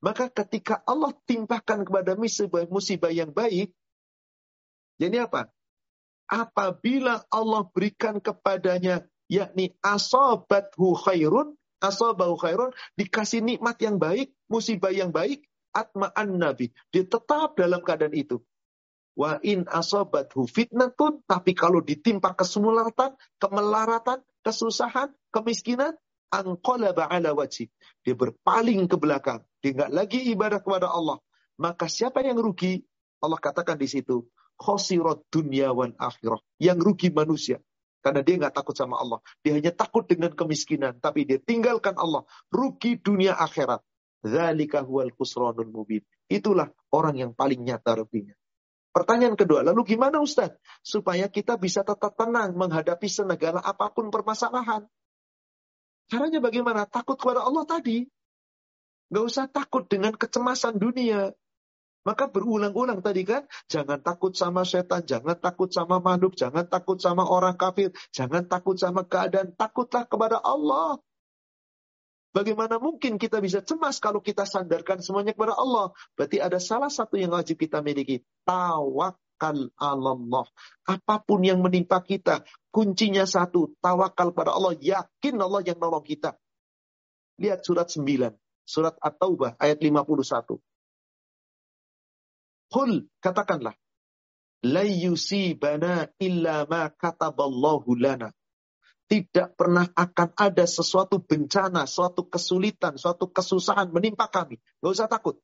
Maka ketika Allah timpahkan kepada musibah, musibah yang baik, jadi apa? Apabila Allah berikan kepadanya, yakni asobathu khairun, asobahu khairun, dikasih nikmat yang baik, musibah yang baik, atma'an nabi. Dia tetap dalam keadaan itu. Wa in asobathu fitnatun, tapi kalau ditimpa kesulitan, kemelaratan, kesusahan, kemiskinan, anqalaba ala wajib. Dia berpaling ke belakang. Dia nggak lagi ibadah kepada Allah. Maka siapa yang rugi? Allah katakan di situ, khosirat dunia wan akhirah. Yang rugi manusia. Karena dia nggak takut sama Allah. Dia hanya takut dengan kemiskinan. Tapi dia tinggalkan Allah. Rugi dunia akhirat. Zalika huwal khusranul mubin. Itulah orang yang paling nyata ruginya. Pertanyaan kedua, lalu gimana Ustaz? Supaya kita bisa tetap tenang menghadapi senegala apa pun permasalahan. Caranya bagaimana? Takut kepada Allah tadi. Gak usah takut dengan kecemasan dunia. Maka berulang-ulang tadi kan, jangan takut sama setan, jangan takut sama makhluk, jangan takut sama orang kafir, jangan takut sama keadaan, takutlah kepada Allah. Bagaimana mungkin kita bisa cemas kalau kita sandarkan semuanya kepada Allah? Berarti ada salah satu yang wajib kita miliki. Tawakal Allah. Apa pun yang menimpa kita, kuncinya satu. Tawakal pada Allah. Yakin Allah yang nolong kita. Lihat surat 9. Surat At-Taubah ayat 51. Qul, katakanlah. La yusibana illa ma kataballahu lana tidak pernah akan ada sesuatu bencana, suatu kesulitan, suatu kesusahan menimpa kami. Gak usah takut.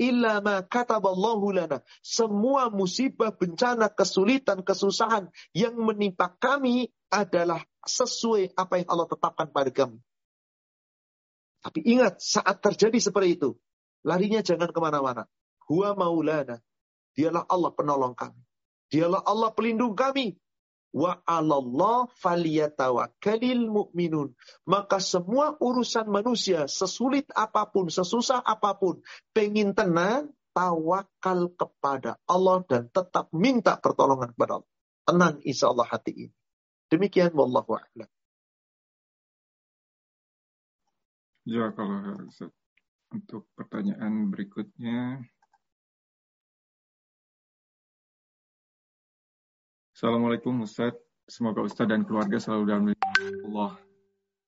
Illa ma kataballahu lana. Semua musibah, bencana, kesulitan, kesusahan yang menimpa kami adalah sesuai apa yang Allah tetapkan pada kami. Tapi ingat, saat terjadi seperti itu, larinya jangan ke mana-mana. Huwa maulana. Dialah Allah penolong kami. Dialah Allah pelindung kami wa 'alallah falyatawakkalil mu'minun. Maka semua urusan manusia, sesulit apa pun, sesusah apa pun, pengen tenang, tawakal kepada Allah dan tetap minta pertolongan kepada Allah. Tenang insya Allah hati ini. Demikian wallahu a'lam. Ya kalau untuk pertanyaan berikutnya Assalamualaikum Ustadz. Semoga Ustadz dan keluarga selalu dalam Allah.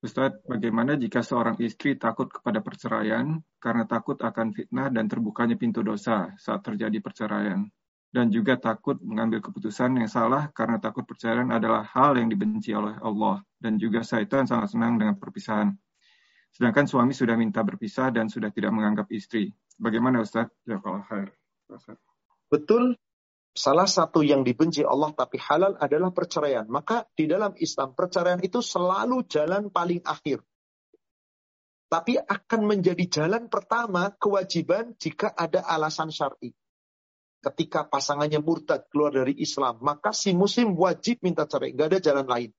Ustadz, bagaimana jika seorang istri takut kepada perceraian karena takut akan fitnah dan terbukanya pintu dosa saat terjadi perceraian? Dan juga takut mengambil keputusan yang salah karena takut perceraian adalah hal yang dibenci oleh Allah. Dan juga syaitan sangat senang dengan perpisahan. Sedangkan suami sudah minta berpisah dan sudah tidak menganggap istri. Bagaimana Ustadz? Ya kalau khair. Betul salah satu yang dibenci Allah tapi halal adalah perceraian. Maka di dalam Islam perceraian itu selalu jalan paling akhir. Tapi akan menjadi jalan pertama kewajiban jika ada alasan syar'i. Ketika pasangannya murtad keluar dari Islam, maka si muslim wajib minta cerai. Gak ada jalan lain.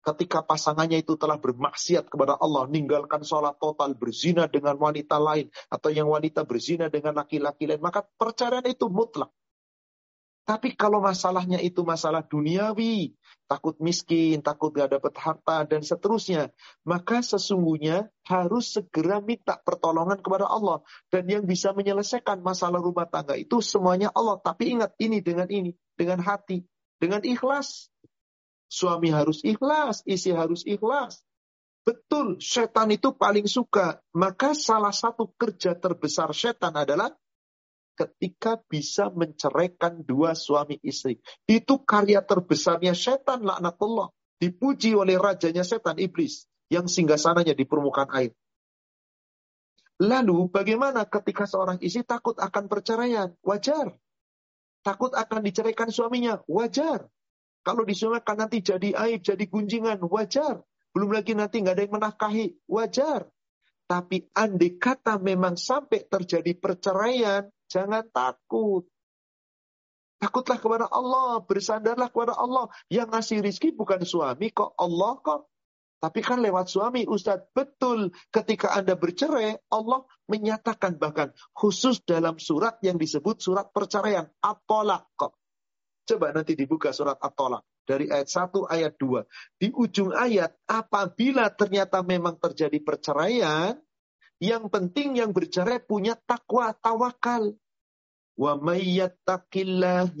Ketika pasangannya itu telah bermaksiat kepada Allah, meninggalkan sholat total, berzina dengan wanita lain, atau yang wanita berzina dengan laki-laki lain, maka perceraian itu mutlak Tapi kalau masalahnya itu masalah duniawi, takut miskin, takut gak dapat harta, dan seterusnya, maka sesungguhnya harus segera minta pertolongan kepada Allah. Dan yang bisa menyelesaikan masalah rumah tangga itu semuanya Allah. Tapi ingat ini dengan ini, dengan hati, dengan ikhlas. Suami harus ikhlas, istri harus ikhlas. Betul, setan itu paling suka. Maka salah satu kerja terbesar setan adalah ketika bisa menceraikan dua suami istri. Itu karya terbesarnya setan laknatullah. Dipuji oleh rajanya setan iblis yang singgasananya di permukaan air. Lalu bagaimana ketika seorang istri takut akan perceraian? Wajar. Takut akan diceraikan suaminya? Wajar. Kalau disuamikan nanti jadi aib, jadi gunjingan? Wajar. Belum lagi nanti nggak ada yang menafkahi? Wajar. Tapi andai kata memang sampai terjadi perceraian, Jangan takut. Takutlah kepada Allah, bersandarlah kepada Allah. Yang ngasih rizki bukan suami kok, Allah kok. Tapi kan lewat suami, Ustadz. Betul, ketika Anda bercerai, Allah menyatakan bahkan khusus dalam surat yang disebut surat perceraian. Atolak kok. Coba nanti dibuka surat Atolak. Dari ayat 1, ayat 2. Di ujung ayat, apabila ternyata memang terjadi perceraian, yang penting yang bercerai punya takwa, tawakal. Wa mayyattaqillah.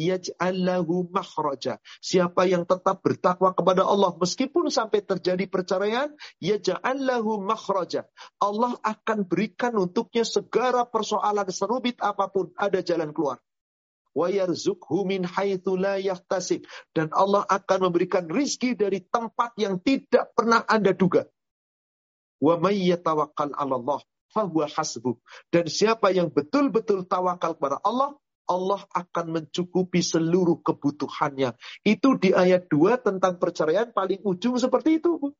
Siapa yang tetap bertakwa kepada Allah meskipun sampai terjadi perceraian, yaj'allahu makhraja. Allah akan berikan untuknya segala persoalan serubit apa pun ada jalan keluar. Min dan Allah akan memberikan rizki dari tempat yang tidak pernah Anda duga. Wa Allah fahuwa hasbuh. Dan siapa yang betul-betul tawakal kepada Allah, Allah akan mencukupi seluruh kebutuhannya. Itu di ayat 2 tentang perceraian paling ujung seperti itu. Bu.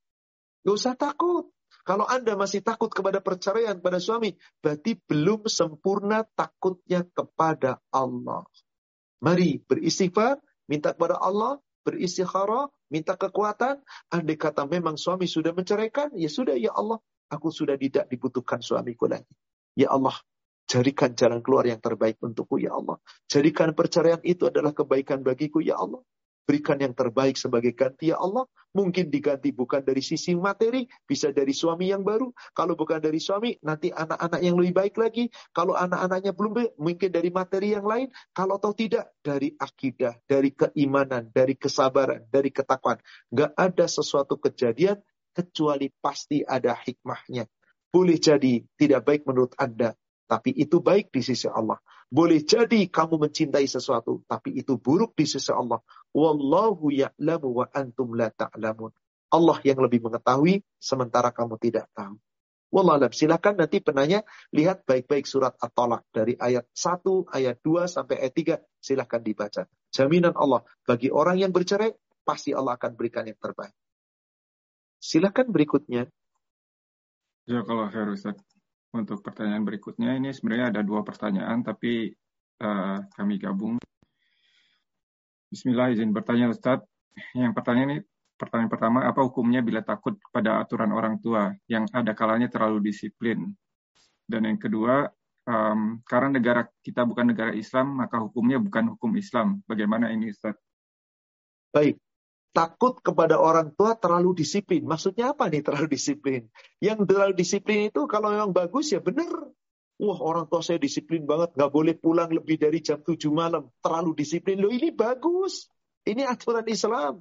Gak usah takut. Kalau Anda masih takut kepada perceraian pada suami, berarti belum sempurna takutnya kepada Allah. Mari beristighfar, minta kepada Allah, beristikharah, minta kekuatan. Andai kata memang suami sudah menceraikan, ya sudah ya Allah, Aku sudah tidak dibutuhkan suamiku lagi. Ya Allah, jadikan jalan keluar yang terbaik untukku, ya Allah. Jadikan perceraian itu adalah kebaikan bagiku, ya Allah. Berikan yang terbaik sebagai ganti, ya Allah. Mungkin diganti bukan dari sisi materi, bisa dari suami yang baru. Kalau bukan dari suami, nanti anak-anak yang lebih baik lagi. Kalau anak-anaknya belum, mungkin dari materi yang lain. Kalau tahu tidak, dari akidah, dari keimanan, dari kesabaran, dari ketakwaan. Gak ada sesuatu kejadian kecuali pasti ada hikmahnya. Boleh jadi tidak baik menurut Anda, tapi itu baik di sisi Allah. Boleh jadi kamu mencintai sesuatu, tapi itu buruk di sisi Allah. Wallahu ya'lamu wa antum la ta'lamun. Allah yang lebih mengetahui, sementara kamu tidak tahu. Wallahualam. Silakan nanti penanya lihat baik-baik surat At-Talaq dari ayat 1, ayat 2 sampai ayat 3 silakan dibaca. Jaminan Allah bagi orang yang bercerai pasti Allah akan berikan yang terbaik. Silakan berikutnya. Ya kalau harus untuk pertanyaan berikutnya ini sebenarnya ada dua pertanyaan tapi uh, kami gabung. Bismillah izin bertanya Ustadz. Yang pertanyaan ini pertanyaan pertama apa hukumnya bila takut pada aturan orang tua yang ada kalanya terlalu disiplin? Dan yang kedua um, karena negara kita bukan negara Islam maka hukumnya bukan hukum Islam. Bagaimana ini Ustadz? Baik, takut kepada orang tua terlalu disiplin. Maksudnya apa nih terlalu disiplin? Yang terlalu disiplin itu kalau memang bagus ya benar. Wah orang tua saya disiplin banget, nggak boleh pulang lebih dari jam 7 malam. Terlalu disiplin. Loh ini bagus. Ini aturan Islam.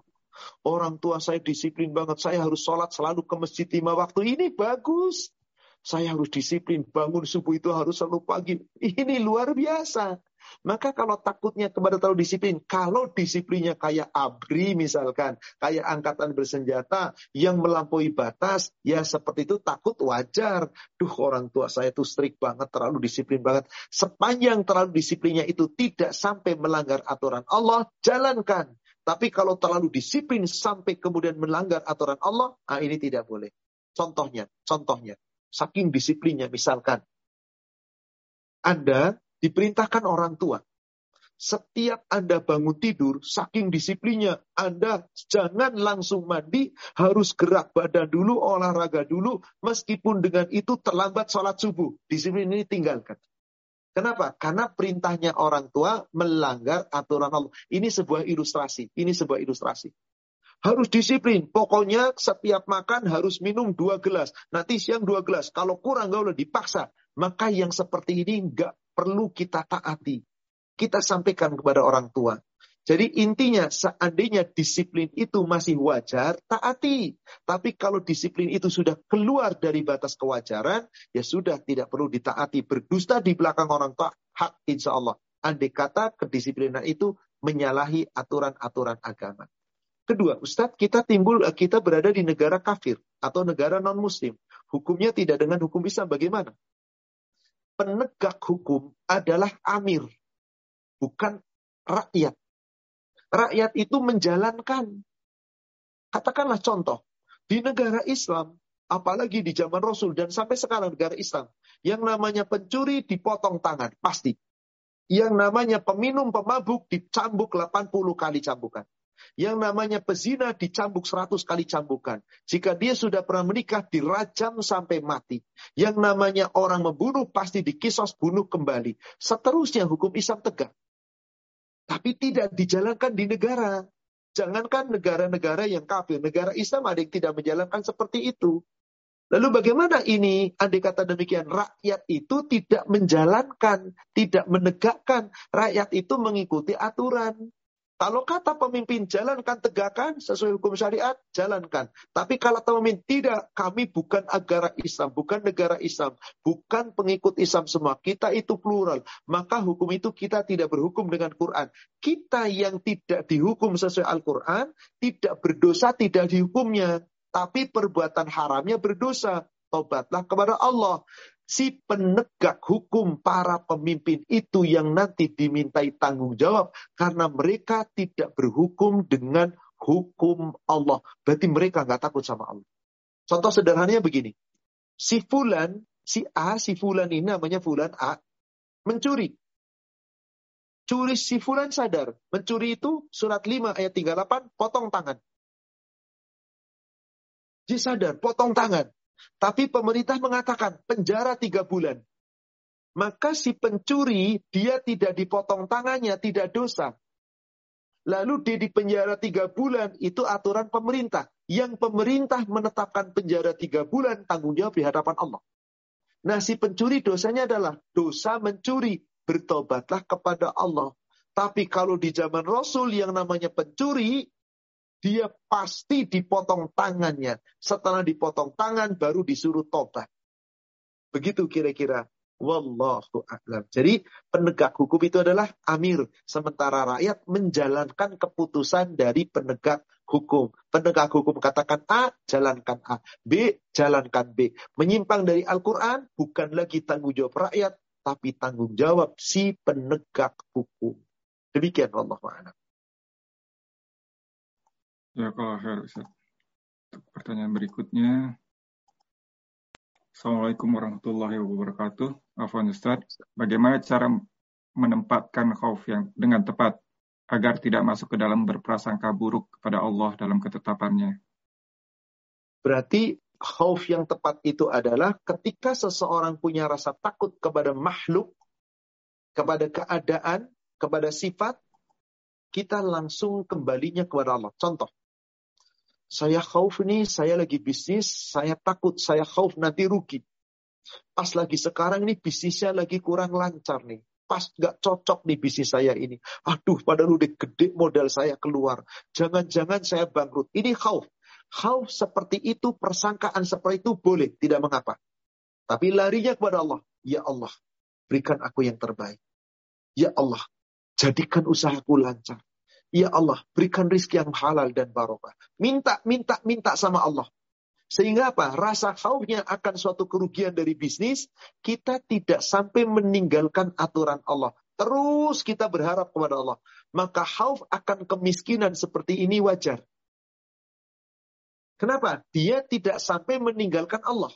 Orang tua saya disiplin banget, saya harus sholat selalu ke masjid lima waktu. Ini bagus. Saya harus disiplin, bangun subuh itu harus selalu pagi. Ini luar biasa. Maka kalau takutnya kepada terlalu disiplin, kalau disiplinnya kayak abri misalkan, kayak angkatan bersenjata yang melampaui batas, ya seperti itu takut wajar. Duh orang tua saya tuh strict banget, terlalu disiplin banget. Sepanjang terlalu disiplinnya itu tidak sampai melanggar aturan Allah, jalankan. Tapi kalau terlalu disiplin sampai kemudian melanggar aturan Allah, ah ini tidak boleh. Contohnya, contohnya, saking disiplinnya misalkan, Anda diperintahkan orang tua. Setiap Anda bangun tidur, saking disiplinnya, Anda jangan langsung mandi, harus gerak badan dulu, olahraga dulu, meskipun dengan itu terlambat sholat subuh. Disiplin ini tinggalkan. Kenapa? Karena perintahnya orang tua melanggar aturan Allah. Ini sebuah ilustrasi. Ini sebuah ilustrasi. Harus disiplin. Pokoknya setiap makan harus minum dua gelas. Nanti siang dua gelas. Kalau kurang gak boleh dipaksa. Maka yang seperti ini nggak perlu kita taati. Kita sampaikan kepada orang tua. Jadi intinya seandainya disiplin itu masih wajar, taati. Tapi kalau disiplin itu sudah keluar dari batas kewajaran, ya sudah tidak perlu ditaati. Berdusta di belakang orang tua, hak insya Allah. Andai kata kedisiplinan itu menyalahi aturan-aturan agama. Kedua, Ustadz, kita timbul kita berada di negara kafir atau negara non-muslim. Hukumnya tidak dengan hukum Islam. Bagaimana? Penegak hukum adalah amir, bukan rakyat. Rakyat itu menjalankan. Katakanlah contoh, di negara Islam, apalagi di zaman Rasul dan sampai sekarang negara Islam, yang namanya pencuri dipotong tangan, pasti. Yang namanya peminum pemabuk dicambuk 80 kali cambukan. Yang namanya pezina dicambuk seratus kali cambukan. Jika dia sudah pernah menikah, dirajam sampai mati. Yang namanya orang membunuh pasti dikisos bunuh kembali. Seterusnya hukum Islam tegak. Tapi tidak dijalankan di negara. Jangankan negara-negara yang kafir, negara Islam ada yang tidak menjalankan seperti itu. Lalu bagaimana ini? Andai kata demikian, rakyat itu tidak menjalankan, tidak menegakkan. Rakyat itu mengikuti aturan. Kalau kata pemimpin jalankan tegakkan sesuai hukum syariat, jalankan. Tapi kalau pemimpin tidak, kami bukan negara Islam, bukan negara Islam, bukan pengikut Islam semua. Kita itu plural. Maka hukum itu kita tidak berhukum dengan Quran. Kita yang tidak dihukum sesuai Al-Quran, tidak berdosa, tidak dihukumnya. Tapi perbuatan haramnya berdosa. Tobatlah kepada Allah si penegak hukum para pemimpin itu yang nanti dimintai tanggung jawab karena mereka tidak berhukum dengan hukum Allah. Berarti mereka nggak takut sama Allah. Contoh sederhananya begini. Si Fulan, si A, si Fulan ini namanya Fulan A, mencuri. Curi si Fulan sadar. Mencuri itu surat 5 ayat 38, potong tangan. Dia sadar, potong tangan. Tapi pemerintah mengatakan penjara tiga bulan. Maka si pencuri, dia tidak dipotong tangannya, tidak dosa. Lalu dia di penjara tiga bulan, itu aturan pemerintah. Yang pemerintah menetapkan penjara tiga bulan, tanggung jawab di hadapan Allah. Nah si pencuri dosanya adalah dosa mencuri. Bertobatlah kepada Allah. Tapi kalau di zaman Rasul yang namanya pencuri, dia pasti dipotong tangannya. Setelah dipotong tangan baru disuruh tobat. Begitu kira-kira. Wallahu a'lam. Jadi penegak hukum itu adalah amir. Sementara rakyat menjalankan keputusan dari penegak hukum. Penegak hukum katakan A, jalankan A. B, jalankan B. Menyimpang dari Al-Quran bukan lagi tanggung jawab rakyat, tapi tanggung jawab si penegak hukum. Demikian Allah a'lam. Ya, kalau Her, Pertanyaan berikutnya. Assalamualaikum warahmatullahi wabarakatuh. Afwan Ustaz, bagaimana cara menempatkan khauf yang dengan tepat agar tidak masuk ke dalam berprasangka buruk kepada Allah dalam ketetapannya? Berarti khauf yang tepat itu adalah ketika seseorang punya rasa takut kepada makhluk, kepada keadaan, kepada sifat, kita langsung kembalinya kepada Allah. Contoh, saya khauf nih, saya lagi bisnis, saya takut, saya khauf nanti rugi. Pas lagi sekarang nih bisnisnya lagi kurang lancar nih. Pas gak cocok nih bisnis saya ini. Aduh, padahal udah gede modal saya keluar. Jangan-jangan saya bangkrut. Ini khauf. Khauf seperti itu, persangkaan seperti itu boleh, tidak mengapa. Tapi larinya kepada Allah. Ya Allah, berikan aku yang terbaik. Ya Allah, jadikan usahaku lancar. Ya Allah, berikan rizki yang halal dan barokah. Minta, minta, minta sama Allah. Sehingga apa? Rasa khaufnya akan suatu kerugian dari bisnis, kita tidak sampai meninggalkan aturan Allah. Terus kita berharap kepada Allah. Maka khauf akan kemiskinan seperti ini wajar. Kenapa? Dia tidak sampai meninggalkan Allah.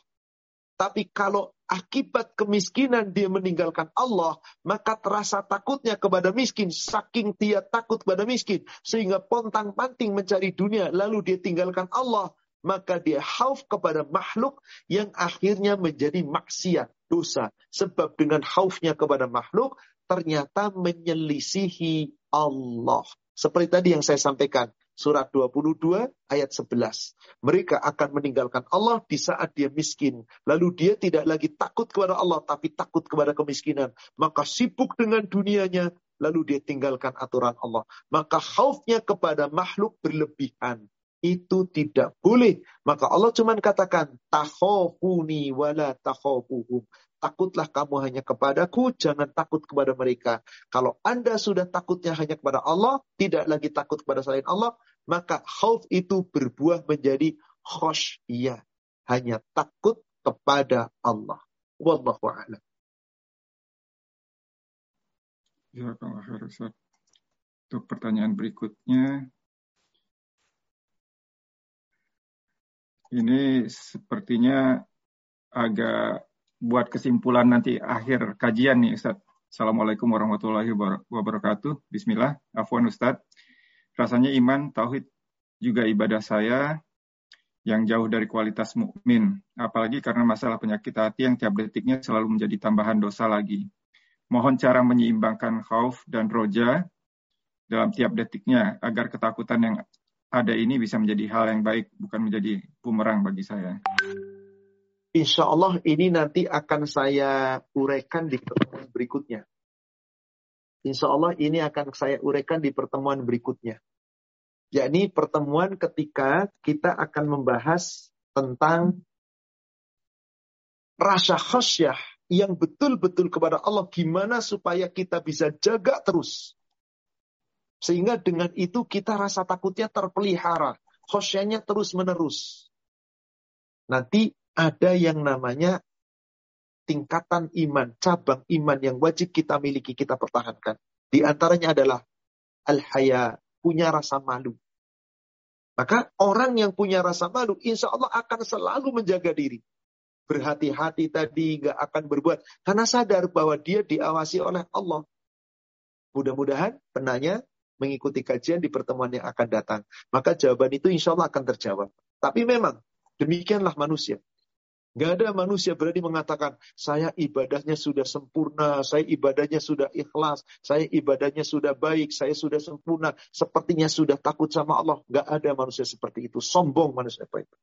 Tapi kalau akibat kemiskinan dia meninggalkan Allah, maka terasa takutnya kepada miskin, saking dia takut kepada miskin, sehingga pontang-panting mencari dunia, lalu dia tinggalkan Allah, maka dia hauf kepada makhluk yang akhirnya menjadi maksiat, dosa. Sebab dengan haufnya kepada makhluk, ternyata menyelisihi Allah. Seperti tadi yang saya sampaikan, surat 22 ayat 11. Mereka akan meninggalkan Allah di saat dia miskin. Lalu dia tidak lagi takut kepada Allah, tapi takut kepada kemiskinan. Maka sibuk dengan dunianya, lalu dia tinggalkan aturan Allah. Maka khaufnya kepada makhluk berlebihan itu tidak boleh. Maka Allah cuma katakan, takhofuni wala takhofuhum. Takutlah kamu hanya kepadaku, jangan takut kepada mereka. Kalau Anda sudah takutnya hanya kepada Allah, tidak lagi takut kepada selain Allah, maka khauf itu berbuah menjadi khosyiyah. Hanya takut kepada Allah. Wallahu a'lam. Ya, Untuk pertanyaan berikutnya, ini sepertinya agak buat kesimpulan nanti akhir kajian nih Ustaz. Assalamualaikum warahmatullahi wabarakatuh. Bismillah. Afwan Ustaz. Rasanya iman, tauhid juga ibadah saya yang jauh dari kualitas mukmin, apalagi karena masalah penyakit hati yang tiap detiknya selalu menjadi tambahan dosa lagi. Mohon cara menyeimbangkan khauf dan roja dalam tiap detiknya agar ketakutan yang ada ini bisa menjadi hal yang baik, bukan menjadi bumerang bagi saya. Insya Allah ini nanti akan saya uraikan di pertemuan berikutnya. Insya Allah ini akan saya uraikan di pertemuan berikutnya. Yakni pertemuan ketika kita akan membahas tentang rasa khasyah yang betul-betul kepada Allah. Gimana supaya kita bisa jaga terus. Sehingga dengan itu kita rasa takutnya terpelihara. Khosyanya terus menerus. Nanti ada yang namanya tingkatan iman, cabang iman yang wajib kita miliki, kita pertahankan. Di antaranya adalah al-haya, punya rasa malu. Maka orang yang punya rasa malu, insya Allah akan selalu menjaga diri. Berhati-hati tadi, nggak akan berbuat. Karena sadar bahwa dia diawasi oleh Allah. Mudah-mudahan penanya mengikuti kajian di pertemuan yang akan datang. Maka jawaban itu insya Allah akan terjawab. Tapi memang demikianlah manusia. Gak ada manusia berani mengatakan, saya ibadahnya sudah sempurna, saya ibadahnya sudah ikhlas, saya ibadahnya sudah baik, saya sudah sempurna, sepertinya sudah takut sama Allah. Gak ada manusia seperti itu. Sombong manusia seperti itu.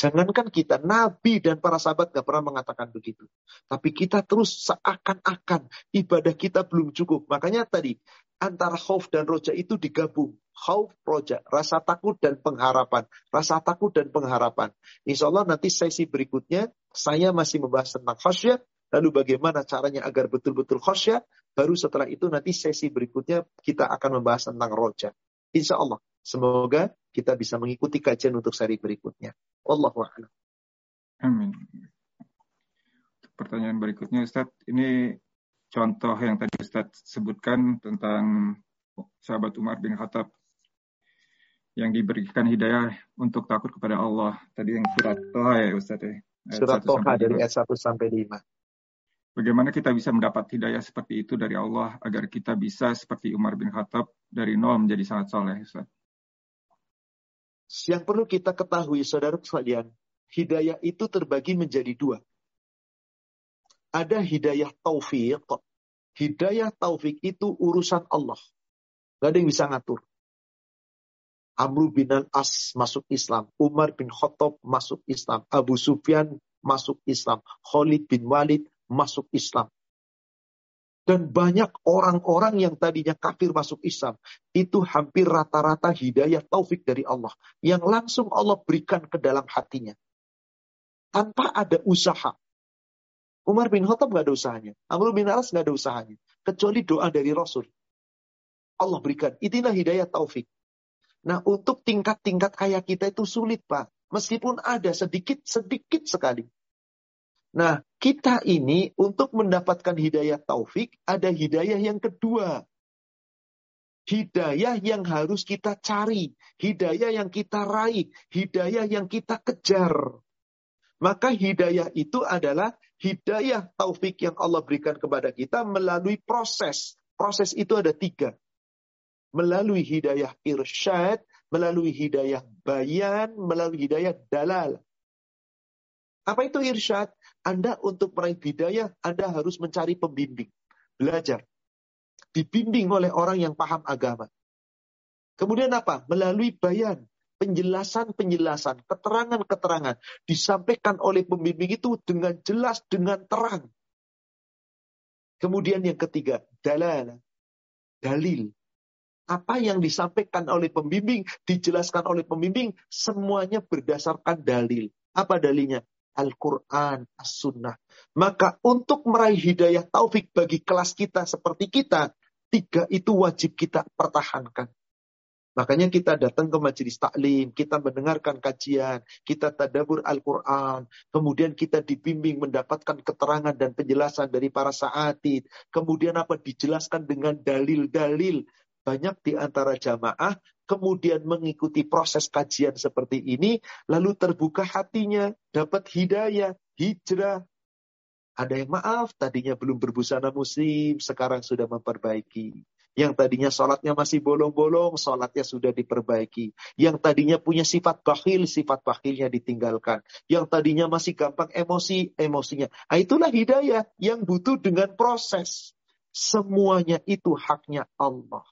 Jangankan kita, Nabi dan para sahabat gak pernah mengatakan begitu. Tapi kita terus seakan-akan ibadah kita belum cukup. Makanya tadi, antara khauf dan roja itu digabung. Khauf, roja, rasa takut dan pengharapan. Rasa takut dan pengharapan. Insya Allah nanti sesi berikutnya, saya masih membahas tentang khasyah. Lalu bagaimana caranya agar betul-betul khasyah. Baru setelah itu nanti sesi berikutnya kita akan membahas tentang roja. Insya Allah. Semoga kita bisa mengikuti kajian untuk seri berikutnya. Wallahu a'lam. Amin. Pertanyaan berikutnya Ustaz, ini contoh yang tadi Ustaz sebutkan tentang sahabat Umar bin Khattab yang diberikan hidayah untuk takut kepada Allah. Tadi yang surat Toha ya Ustaz ya. Surat Toha dari ayat 1 sampai 5. Bagaimana kita bisa mendapat hidayah seperti itu dari Allah agar kita bisa seperti Umar bin Khattab dari nol menjadi sangat soleh Ustaz? Yang perlu kita ketahui, saudara sekalian, hidayah itu terbagi menjadi dua. Ada hidayah taufik. Hidayah taufik itu urusan Allah. Gak ada yang bisa ngatur. Amru bin Al-As masuk Islam. Umar bin Khattab masuk Islam. Abu Sufyan masuk Islam. Khalid bin Walid masuk Islam. Dan banyak orang-orang yang tadinya kafir masuk Islam. Itu hampir rata-rata hidayah taufik dari Allah. Yang langsung Allah berikan ke dalam hatinya. Tanpa ada usaha. Umar bin Khattab gak ada usahanya. Amr bin Aras gak ada usahanya. Kecuali doa dari Rasul. Allah berikan. Itulah hidayah taufik. Nah untuk tingkat-tingkat kayak kita itu sulit Pak. Meskipun ada sedikit-sedikit sekali. Nah, kita ini untuk mendapatkan hidayah taufik, ada hidayah yang kedua. Hidayah yang harus kita cari, hidayah yang kita raih, hidayah yang kita kejar. Maka hidayah itu adalah hidayah taufik yang Allah berikan kepada kita melalui proses. Proses itu ada tiga. Melalui hidayah irsyad, melalui hidayah bayan, melalui hidayah dalal. Apa itu irsyad? Anda untuk meraih hidayah, Anda harus mencari pembimbing. Belajar. Dibimbing oleh orang yang paham agama. Kemudian apa? Melalui bayan. Penjelasan-penjelasan, keterangan-keterangan. Disampaikan oleh pembimbing itu dengan jelas, dengan terang. Kemudian yang ketiga, dalal. Dalil. Apa yang disampaikan oleh pembimbing, dijelaskan oleh pembimbing, semuanya berdasarkan dalil. Apa dalilnya? Al-Quran, As-Sunnah. Maka untuk meraih hidayah taufik bagi kelas kita seperti kita, tiga itu wajib kita pertahankan. Makanya kita datang ke majelis taklim, kita mendengarkan kajian, kita tadabur Al-Quran, kemudian kita dibimbing mendapatkan keterangan dan penjelasan dari para saatid, kemudian apa dijelaskan dengan dalil-dalil. Banyak di antara jamaah kemudian mengikuti proses kajian seperti ini, lalu terbuka hatinya, dapat hidayah, hijrah. Ada yang maaf, tadinya belum berbusana muslim, sekarang sudah memperbaiki. Yang tadinya sholatnya masih bolong-bolong, sholatnya sudah diperbaiki. Yang tadinya punya sifat bakhil, sifat bakhilnya ditinggalkan. Yang tadinya masih gampang emosi, emosinya. Nah, itulah hidayah yang butuh dengan proses. Semuanya itu haknya Allah.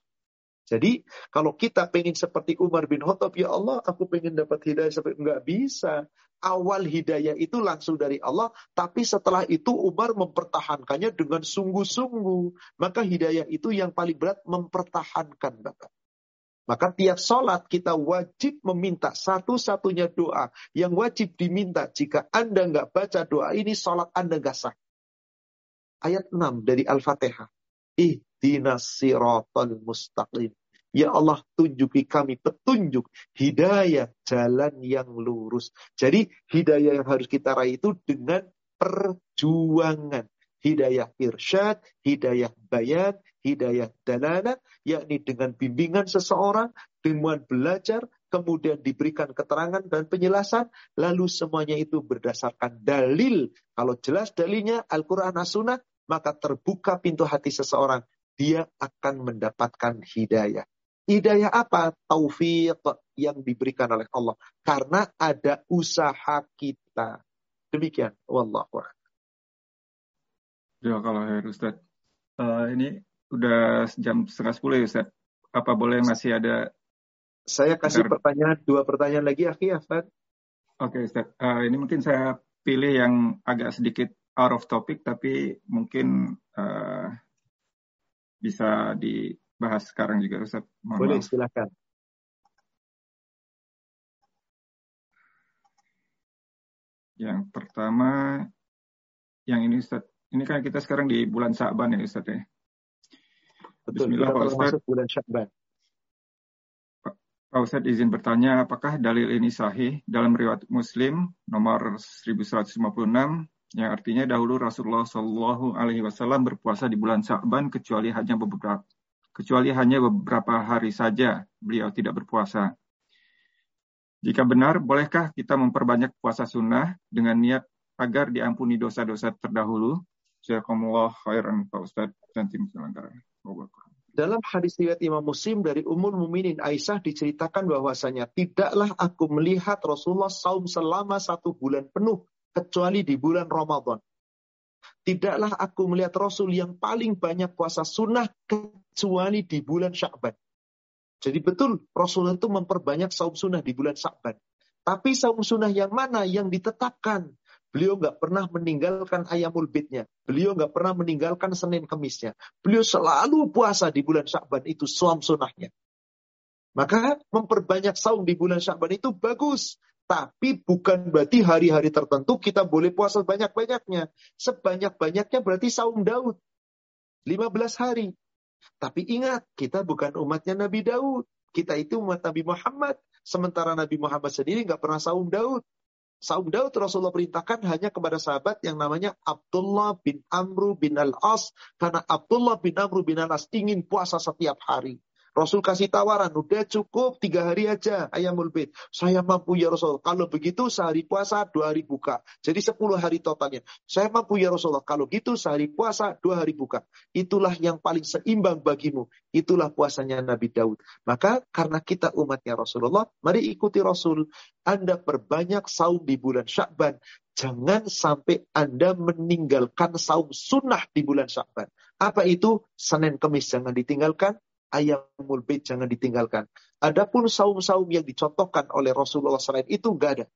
Jadi kalau kita pengen seperti Umar bin Khattab, ya Allah aku pengen dapat hidayah sampai enggak bisa. Awal hidayah itu langsung dari Allah, tapi setelah itu Umar mempertahankannya dengan sungguh-sungguh. Maka hidayah itu yang paling berat mempertahankan Bapak. Maka tiap sholat kita wajib meminta satu-satunya doa yang wajib diminta. Jika Anda nggak baca doa ini, sholat Anda nggak sah. Ayat 6 dari Al-Fatihah. Ihdinas siratal mustaqim. Ya Allah tunjuki kami petunjuk, hidayah, jalan yang lurus. Jadi hidayah yang harus kita raih itu dengan perjuangan. Hidayah irsyad, hidayah bayan, hidayah dalana, yakni dengan bimbingan seseorang, dengan belajar, kemudian diberikan keterangan dan penjelasan, lalu semuanya itu berdasarkan dalil. Kalau jelas dalilnya Al-Quran As-Sunnah, maka terbuka pintu hati seseorang. Dia akan mendapatkan hidayah. Hidayah apa? Taufik yang diberikan oleh Allah. Karena ada usaha kita. Demikian. Wallahu Ya kalau ya Ustaz. Uh, ini udah jam setengah sepuluh ya Ustaz. Apa boleh masih ada? Saya kasih Bentar. pertanyaan, dua pertanyaan lagi Akhi Ustaz. Oke okay, Ustaz. Uh, ini mungkin saya pilih yang agak sedikit out of topic tapi mungkin uh, bisa di bahas sekarang juga Ustaz. Mohon Boleh, maaf. silakan. Yang pertama, yang ini Ustaz. Ini kan kita sekarang di bulan Sa'ban ya Ustaz ya. Betul, Bismillah Pak Ustaz. bulan. Pak Ustaz izin bertanya, apakah dalil ini sahih dalam riwayat Muslim nomor 1156 yang artinya dahulu Rasulullah Shallallahu Alaihi Wasallam berpuasa di bulan Sa'ban kecuali hanya beberapa kecuali hanya beberapa hari saja beliau tidak berpuasa. Jika benar, bolehkah kita memperbanyak puasa sunnah dengan niat agar diampuni dosa-dosa terdahulu? Jazakumullah khairan Pak Ustaz dan tim selenggara. Dalam hadis riwayat Imam Muslim dari Ummul Muminin Aisyah diceritakan bahwasanya tidaklah aku melihat Rasulullah saum selama satu bulan penuh kecuali di bulan Ramadan. Tidaklah aku melihat Rasul yang paling banyak puasa sunnah kecuali di bulan Syakban. Jadi betul Rasul itu memperbanyak saum sunnah di bulan Syakban. Tapi saum sunnah yang mana yang ditetapkan? Beliau nggak pernah meninggalkan ayamul bidnya. Beliau nggak pernah meninggalkan Senin Kemisnya. Beliau selalu puasa di bulan Syakban itu saum sunnahnya. Maka memperbanyak saum di bulan Syakban itu bagus. Tapi bukan berarti hari-hari tertentu kita boleh puasa banyak-banyaknya. Sebanyak-banyaknya berarti saum Daud. 15 hari. Tapi ingat, kita bukan umatnya Nabi Daud. Kita itu umat Nabi Muhammad. Sementara Nabi Muhammad sendiri nggak pernah saum Daud. Saum Daud Rasulullah perintahkan hanya kepada sahabat yang namanya Abdullah bin Amru bin Al-As. Karena Abdullah bin Amru bin Al-As ingin puasa setiap hari. Rasul kasih tawaran, udah cukup tiga hari aja ayamul bait. Saya mampu ya Rasul. Kalau begitu sehari puasa, dua hari buka. Jadi sepuluh hari totalnya. Saya mampu ya Rasulullah. Kalau gitu sehari puasa, dua hari buka. Itulah yang paling seimbang bagimu. Itulah puasanya Nabi Daud. Maka karena kita umatnya Rasulullah, mari ikuti Rasul. Anda perbanyak saum di bulan Syakban. Jangan sampai Anda meninggalkan saum sunnah di bulan Syakban. Apa itu? Senin Kemis jangan ditinggalkan ayamul bait jangan ditinggalkan. Adapun saum-saum yang dicontohkan oleh Rasulullah selain itu nggak ada.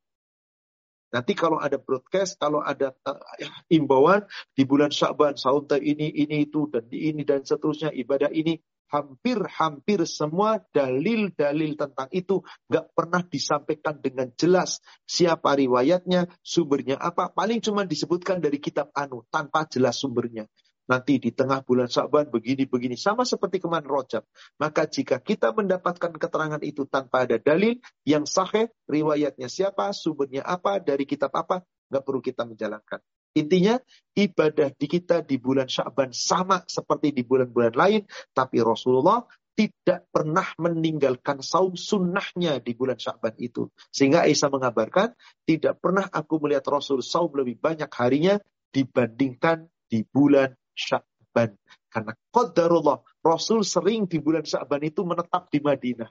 Nanti kalau ada broadcast, kalau ada uh, imbauan di bulan Sya'ban, saum ini, ini, itu, dan di ini, dan seterusnya, ibadah ini, hampir-hampir semua dalil-dalil tentang itu nggak pernah disampaikan dengan jelas. Siapa riwayatnya, sumbernya apa, paling cuma disebutkan dari kitab anu, tanpa jelas sumbernya nanti di tengah bulan Sa'ban begini-begini. Sama seperti kemarin rojab. Maka jika kita mendapatkan keterangan itu tanpa ada dalil yang sahih, riwayatnya siapa, sumbernya apa, dari kitab apa, nggak perlu kita menjalankan. Intinya ibadah di kita di bulan Syaban sama seperti di bulan-bulan lain, tapi Rasulullah tidak pernah meninggalkan saum sunnahnya di bulan Syaban itu. Sehingga Aisyah mengabarkan, tidak pernah aku melihat Rasul saum lebih banyak harinya dibandingkan di bulan Sya'ban. Karena qadarullah, Rasul sering di bulan Sya'ban itu menetap di Madinah.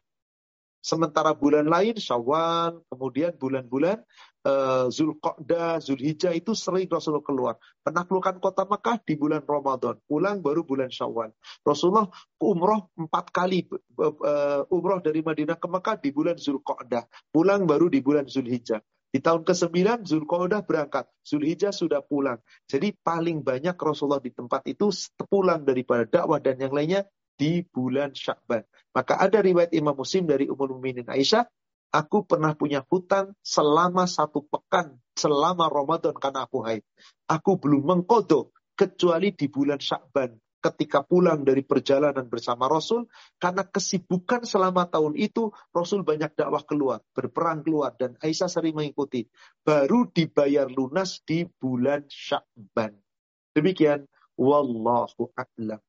Sementara bulan lain, Syawal, kemudian bulan-bulan uh, Zulqa'dah, Zulhijjah itu sering Rasulullah keluar. Penaklukan kota Mekah di bulan Ramadan. Pulang baru bulan Syawal. Rasulullah umroh empat kali. Uh, umroh dari Madinah ke Mekah di bulan Zulqa'dah. Pulang baru di bulan Zulhijjah. Di tahun ke-9 Zulqa'dah berangkat, Zulhijjah sudah pulang. Jadi paling banyak Rasulullah di tempat itu pulang daripada dakwah dan yang lainnya di bulan Syakban. Maka ada riwayat Imam Muslim dari Ummul Mukminin Aisyah, aku pernah punya hutang selama satu pekan selama Ramadan karena aku haid. Aku belum mengkodok kecuali di bulan Syakban ketika pulang dari perjalanan bersama Rasul, karena kesibukan selama tahun itu, Rasul banyak dakwah keluar, berperang keluar, dan Aisyah sering mengikuti. Baru dibayar lunas di bulan Syakban. Demikian, Wallahu a'lam.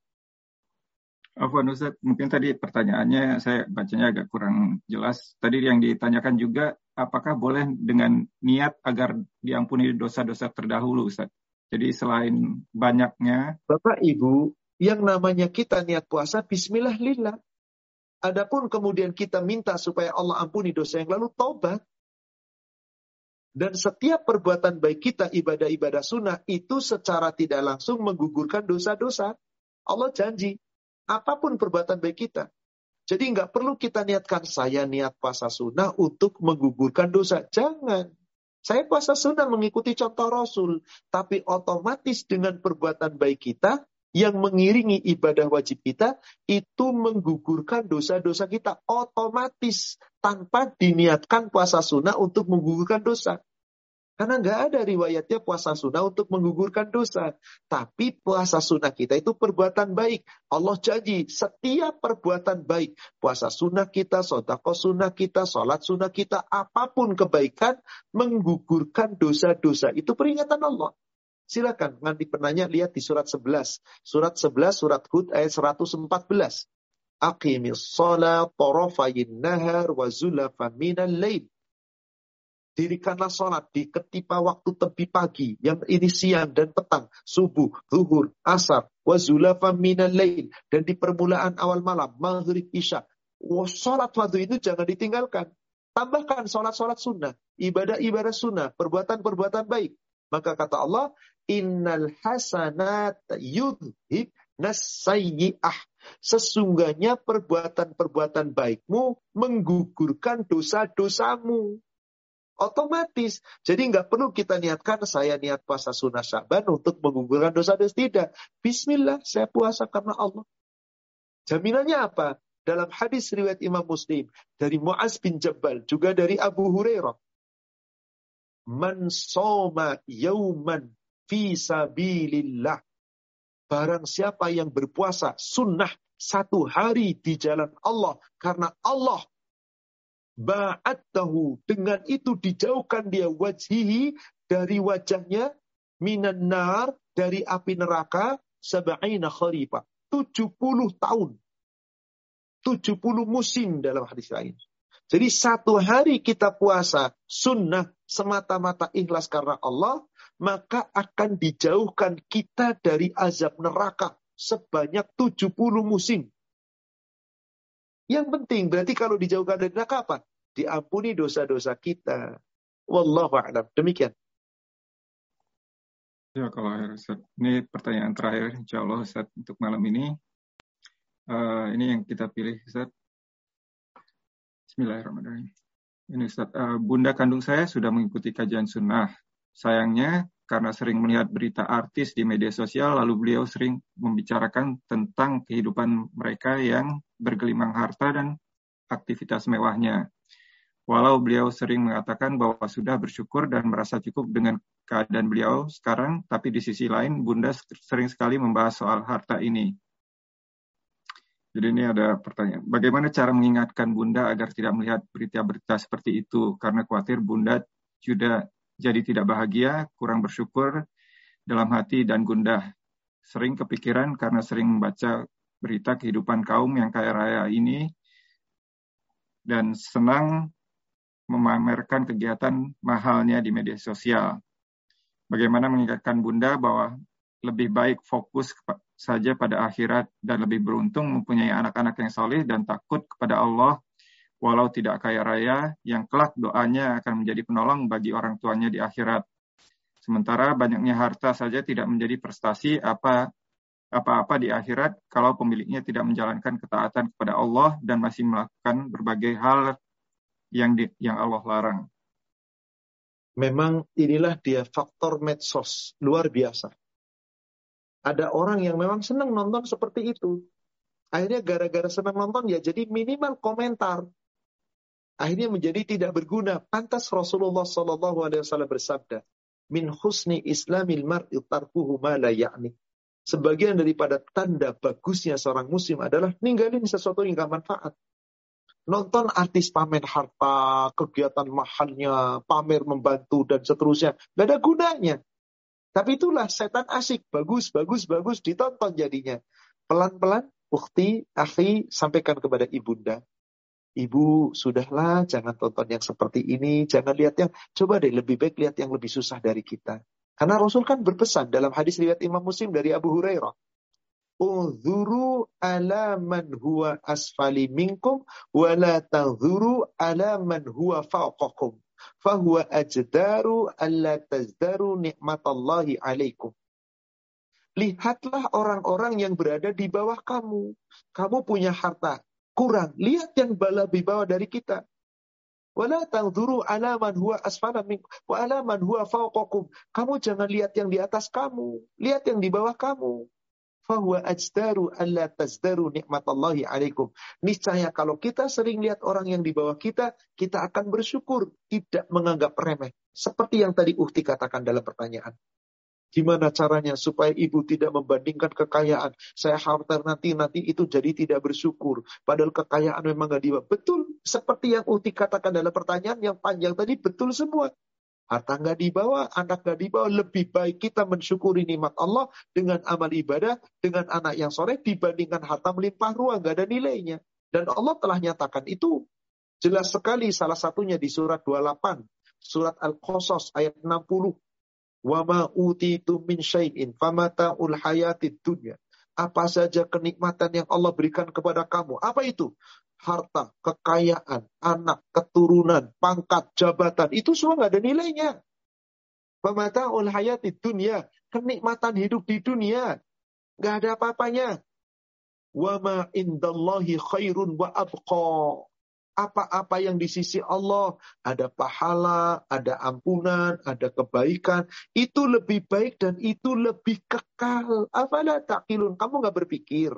Afwan Ustaz, mungkin tadi pertanyaannya saya bacanya agak kurang jelas. Tadi yang ditanyakan juga, apakah boleh dengan niat agar diampuni dosa-dosa terdahulu Ustaz? Jadi selain banyaknya. Bapak Ibu, yang namanya kita niat puasa, bismillah lillah. Adapun kemudian kita minta supaya Allah ampuni dosa yang lalu, taubat. Dan setiap perbuatan baik kita, ibadah-ibadah sunnah, itu secara tidak langsung menggugurkan dosa-dosa. Allah janji, apa pun perbuatan baik kita. Jadi nggak perlu kita niatkan, saya niat puasa sunnah untuk menggugurkan dosa. Jangan. Saya puasa sunnah mengikuti contoh Rasul. Tapi otomatis dengan perbuatan baik kita, yang mengiringi ibadah wajib kita itu menggugurkan dosa-dosa kita otomatis tanpa diniatkan puasa sunnah untuk menggugurkan dosa. Karena nggak ada riwayatnya puasa sunnah untuk menggugurkan dosa. Tapi puasa sunnah kita itu perbuatan baik. Allah janji setiap perbuatan baik. Puasa sunnah kita, sodako sunnah kita, sholat sunnah kita, apa pun kebaikan menggugurkan dosa-dosa. Itu peringatan Allah. Silakan nanti penanya lihat di surat 11. Surat 11 surat Hud ayat 114. Aqimis sholat torofayin nahar wa minal lain. Dirikanlah sholat di ketipa waktu tepi pagi. Yang ini siang dan petang. Subuh, zuhur, asar. Wa zulafan minal lain. Dan di permulaan awal malam. Maghrib, isya. Sholat waktu itu jangan ditinggalkan. Tambahkan sholat-sholat sunnah. Ibadah-ibadah sunnah. Perbuatan-perbuatan baik. Maka kata Allah, innal hasanat yudhib nasayyi'ah. Sesungguhnya perbuatan-perbuatan baikmu menggugurkan dosa-dosamu. Otomatis. Jadi nggak perlu kita niatkan saya niat puasa sunnah syaban untuk menggugurkan dosa-dosa. Tidak. Bismillah, saya puasa karena Allah. Jaminannya apa? Dalam hadis riwayat Imam Muslim dari Muaz bin Jabal, juga dari Abu Hurairah. Man soma yauman fi sabilillah. Barang siapa yang berpuasa sunnah satu hari di jalan Allah karena Allah ba'atahu dengan itu dijauhkan dia wajhihi dari wajahnya minan nar dari api neraka sab'ina khalifah 70 tahun 70 musim dalam hadis lain. Jadi satu hari kita puasa sunnah semata-mata ikhlas karena Allah, maka akan dijauhkan kita dari azab neraka sebanyak 70 musim. Yang penting berarti kalau dijauhkan dari neraka apa? Diampuni dosa-dosa kita. Wallahu a'lam. Demikian. Ya kalau ini pertanyaan terakhir insya Allah Ustaz untuk malam ini. Uh, ini yang kita pilih Ustaz. Bismillahirrahmanirrahim. Ini Ustaz, uh, bunda kandung saya sudah mengikuti kajian sunnah. Sayangnya, karena sering melihat berita artis di media sosial, lalu beliau sering membicarakan tentang kehidupan mereka yang bergelimang harta dan aktivitas mewahnya. Walau beliau sering mengatakan bahwa sudah bersyukur dan merasa cukup dengan keadaan beliau sekarang, tapi di sisi lain Bunda sering sekali membahas soal harta ini. Jadi ini ada pertanyaan. Bagaimana cara mengingatkan Bunda agar tidak melihat berita-berita seperti itu? Karena khawatir Bunda sudah jadi tidak bahagia, kurang bersyukur dalam hati dan gundah. Sering kepikiran karena sering membaca berita kehidupan kaum yang kaya raya ini dan senang memamerkan kegiatan mahalnya di media sosial. Bagaimana mengingatkan Bunda bahwa lebih baik fokus saja pada akhirat dan lebih beruntung mempunyai anak-anak yang soleh dan takut kepada Allah walau tidak kaya raya yang kelak doanya akan menjadi penolong bagi orang tuanya di akhirat. Sementara banyaknya harta saja tidak menjadi prestasi apa apa-apa di akhirat kalau pemiliknya tidak menjalankan ketaatan kepada Allah dan masih melakukan berbagai hal yang di, yang Allah larang. Memang inilah dia faktor medsos luar biasa ada orang yang memang senang nonton seperti itu. Akhirnya gara-gara senang nonton ya jadi minimal komentar. Akhirnya menjadi tidak berguna. Pantas Rasulullah Shallallahu Alaihi Wasallam bersabda, min husni islamil mar'i tarkuhu ma la ya'ni. Sebagian daripada tanda bagusnya seorang muslim adalah ninggalin sesuatu yang gak manfaat. Nonton artis pamer harta, kegiatan mahalnya, pamer membantu, dan seterusnya. Gak ada gunanya. Tapi itulah setan asik, bagus, bagus, bagus, ditonton jadinya. Pelan-pelan, bukti, akhi, sampaikan kepada ibunda. Ibu, sudahlah, jangan tonton yang seperti ini, jangan lihat yang, coba deh lebih baik lihat yang lebih susah dari kita. Karena Rasul kan berpesan dalam hadis riwayat Imam Muslim dari Abu Hurairah. Unzuru ala man huwa asfali minkum, wa la tanzuru ala man huwa fauqakum fahuwa ajdaru alla tazdaru nikmatallahi alaikum. Lihatlah orang-orang yang berada di bawah kamu. Kamu punya harta kurang. Lihat yang di bawah dari kita. Wala tangzuru ala man huwa asfala wa ala man huwa fawqakum. Kamu jangan lihat yang di atas kamu, lihat yang di bawah kamu fahuwa ajdaru alla tazdaru nikmatallahi alaikum. Niscaya kalau kita sering lihat orang yang di bawah kita, kita akan bersyukur, tidak menganggap remeh. Seperti yang tadi Uhti katakan dalam pertanyaan. Gimana caranya supaya ibu tidak membandingkan kekayaan? Saya khawatir nanti-nanti itu jadi tidak bersyukur. Padahal kekayaan memang gak dibawa. Betul. Seperti yang Uhti katakan dalam pertanyaan yang panjang tadi, betul semua. Harta nggak dibawa, anak nggak dibawa. Lebih baik kita mensyukuri nikmat Allah dengan amal ibadah, dengan anak yang soleh dibandingkan harta melimpah ruang, nggak ada nilainya. Dan Allah telah nyatakan itu. Jelas sekali salah satunya di surat 28. Surat Al-Qasas ayat 60. Wama utitu min syai'in famata'ul hayatid dunya. Apa saja kenikmatan yang Allah berikan kepada kamu. Apa itu? harta, kekayaan, anak, keturunan, pangkat, jabatan, itu semua nggak ada nilainya. Pemata'ul hayati dunia, kenikmatan hidup di dunia, nggak ada apa-apanya. Wa ma indallahi khairun wa abqa. Apa-apa yang di sisi Allah, ada pahala, ada ampunan, ada kebaikan, itu lebih baik dan itu lebih kekal. Apalah takilun, kamu nggak berpikir.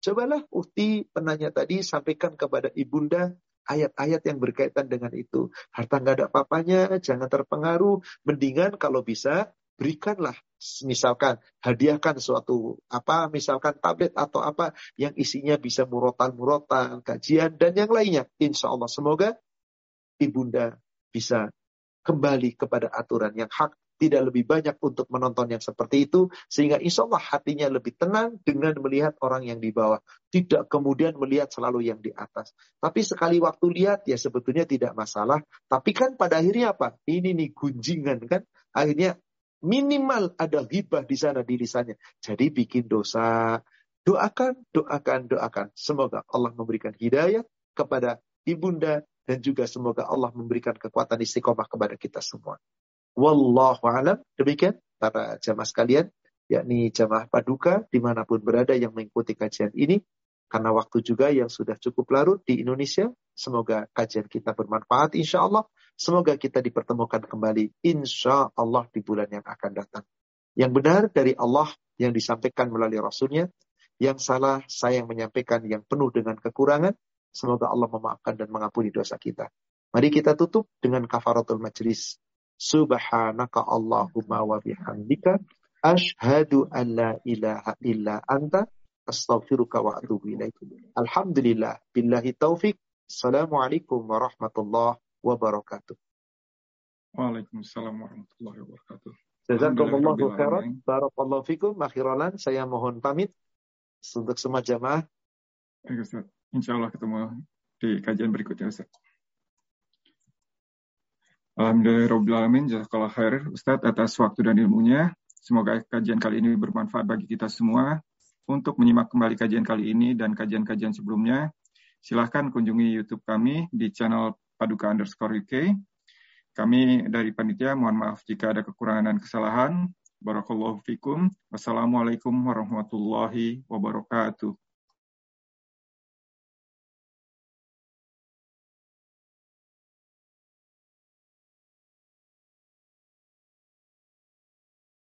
Cobalah Uhti penanya tadi sampaikan kepada ibunda ayat-ayat yang berkaitan dengan itu. Harta nggak ada apa-apanya, jangan terpengaruh. Mendingan kalau bisa berikanlah misalkan hadiahkan suatu apa misalkan tablet atau apa yang isinya bisa murotan-murotan, kajian dan yang lainnya. Insya Allah semoga ibunda bisa kembali kepada aturan yang hak tidak lebih banyak untuk menonton yang seperti itu, sehingga insya Allah hatinya lebih tenang dengan melihat orang yang di bawah. Tidak kemudian melihat selalu yang di atas. Tapi sekali waktu lihat, ya sebetulnya tidak masalah. Tapi kan pada akhirnya apa? Ini nih gunjingan kan. Akhirnya minimal ada hibah di sana di lisannya. Jadi bikin dosa. Doakan, doakan, doakan. Semoga Allah memberikan hidayah kepada ibunda dan juga semoga Allah memberikan kekuatan istiqomah kepada kita semua. Wallahu alam. Demikian para jamaah sekalian, yakni jamaah paduka di mana pun berada yang mengikuti kajian ini. Karena waktu juga yang sudah cukup larut di Indonesia. Semoga kajian kita bermanfaat insya Allah. Semoga kita dipertemukan kembali insya Allah di bulan yang akan datang. Yang benar dari Allah yang disampaikan melalui Rasulnya. Yang salah saya yang menyampaikan yang penuh dengan kekurangan. Semoga Allah memaafkan dan mengampuni dosa kita. Mari kita tutup dengan kafaratul majlis. Subhanaka Allahumma wa bihamdika ashhadu an la ilaha illa anta astaghfiruka wa atubu ilaik. Alhamdulillah billahi taufik. Assalamualaikum warahmatullahi wabarakatuh. Waalaikumsalam warahmatullahi wabarakatuh. Jazakumullahu khairan. Barakallahu fikum. Akhiralan saya mohon pamit untuk semua jamaah. Baik Ustaz. Insya Allah ketemu di kajian berikutnya Ustaz. Alhamdulillahirrahmanirrahim. Jazakallah khair Ustadz atas waktu dan ilmunya. Semoga kajian kali ini bermanfaat bagi kita semua. Untuk menyimak kembali kajian kali ini dan kajian-kajian sebelumnya, silahkan kunjungi YouTube kami di channel Paduka underscore UK. Kami dari panitia mohon maaf jika ada kekurangan dan kesalahan. Barakallahu fikum. Wassalamualaikum warahmatullahi wabarakatuh.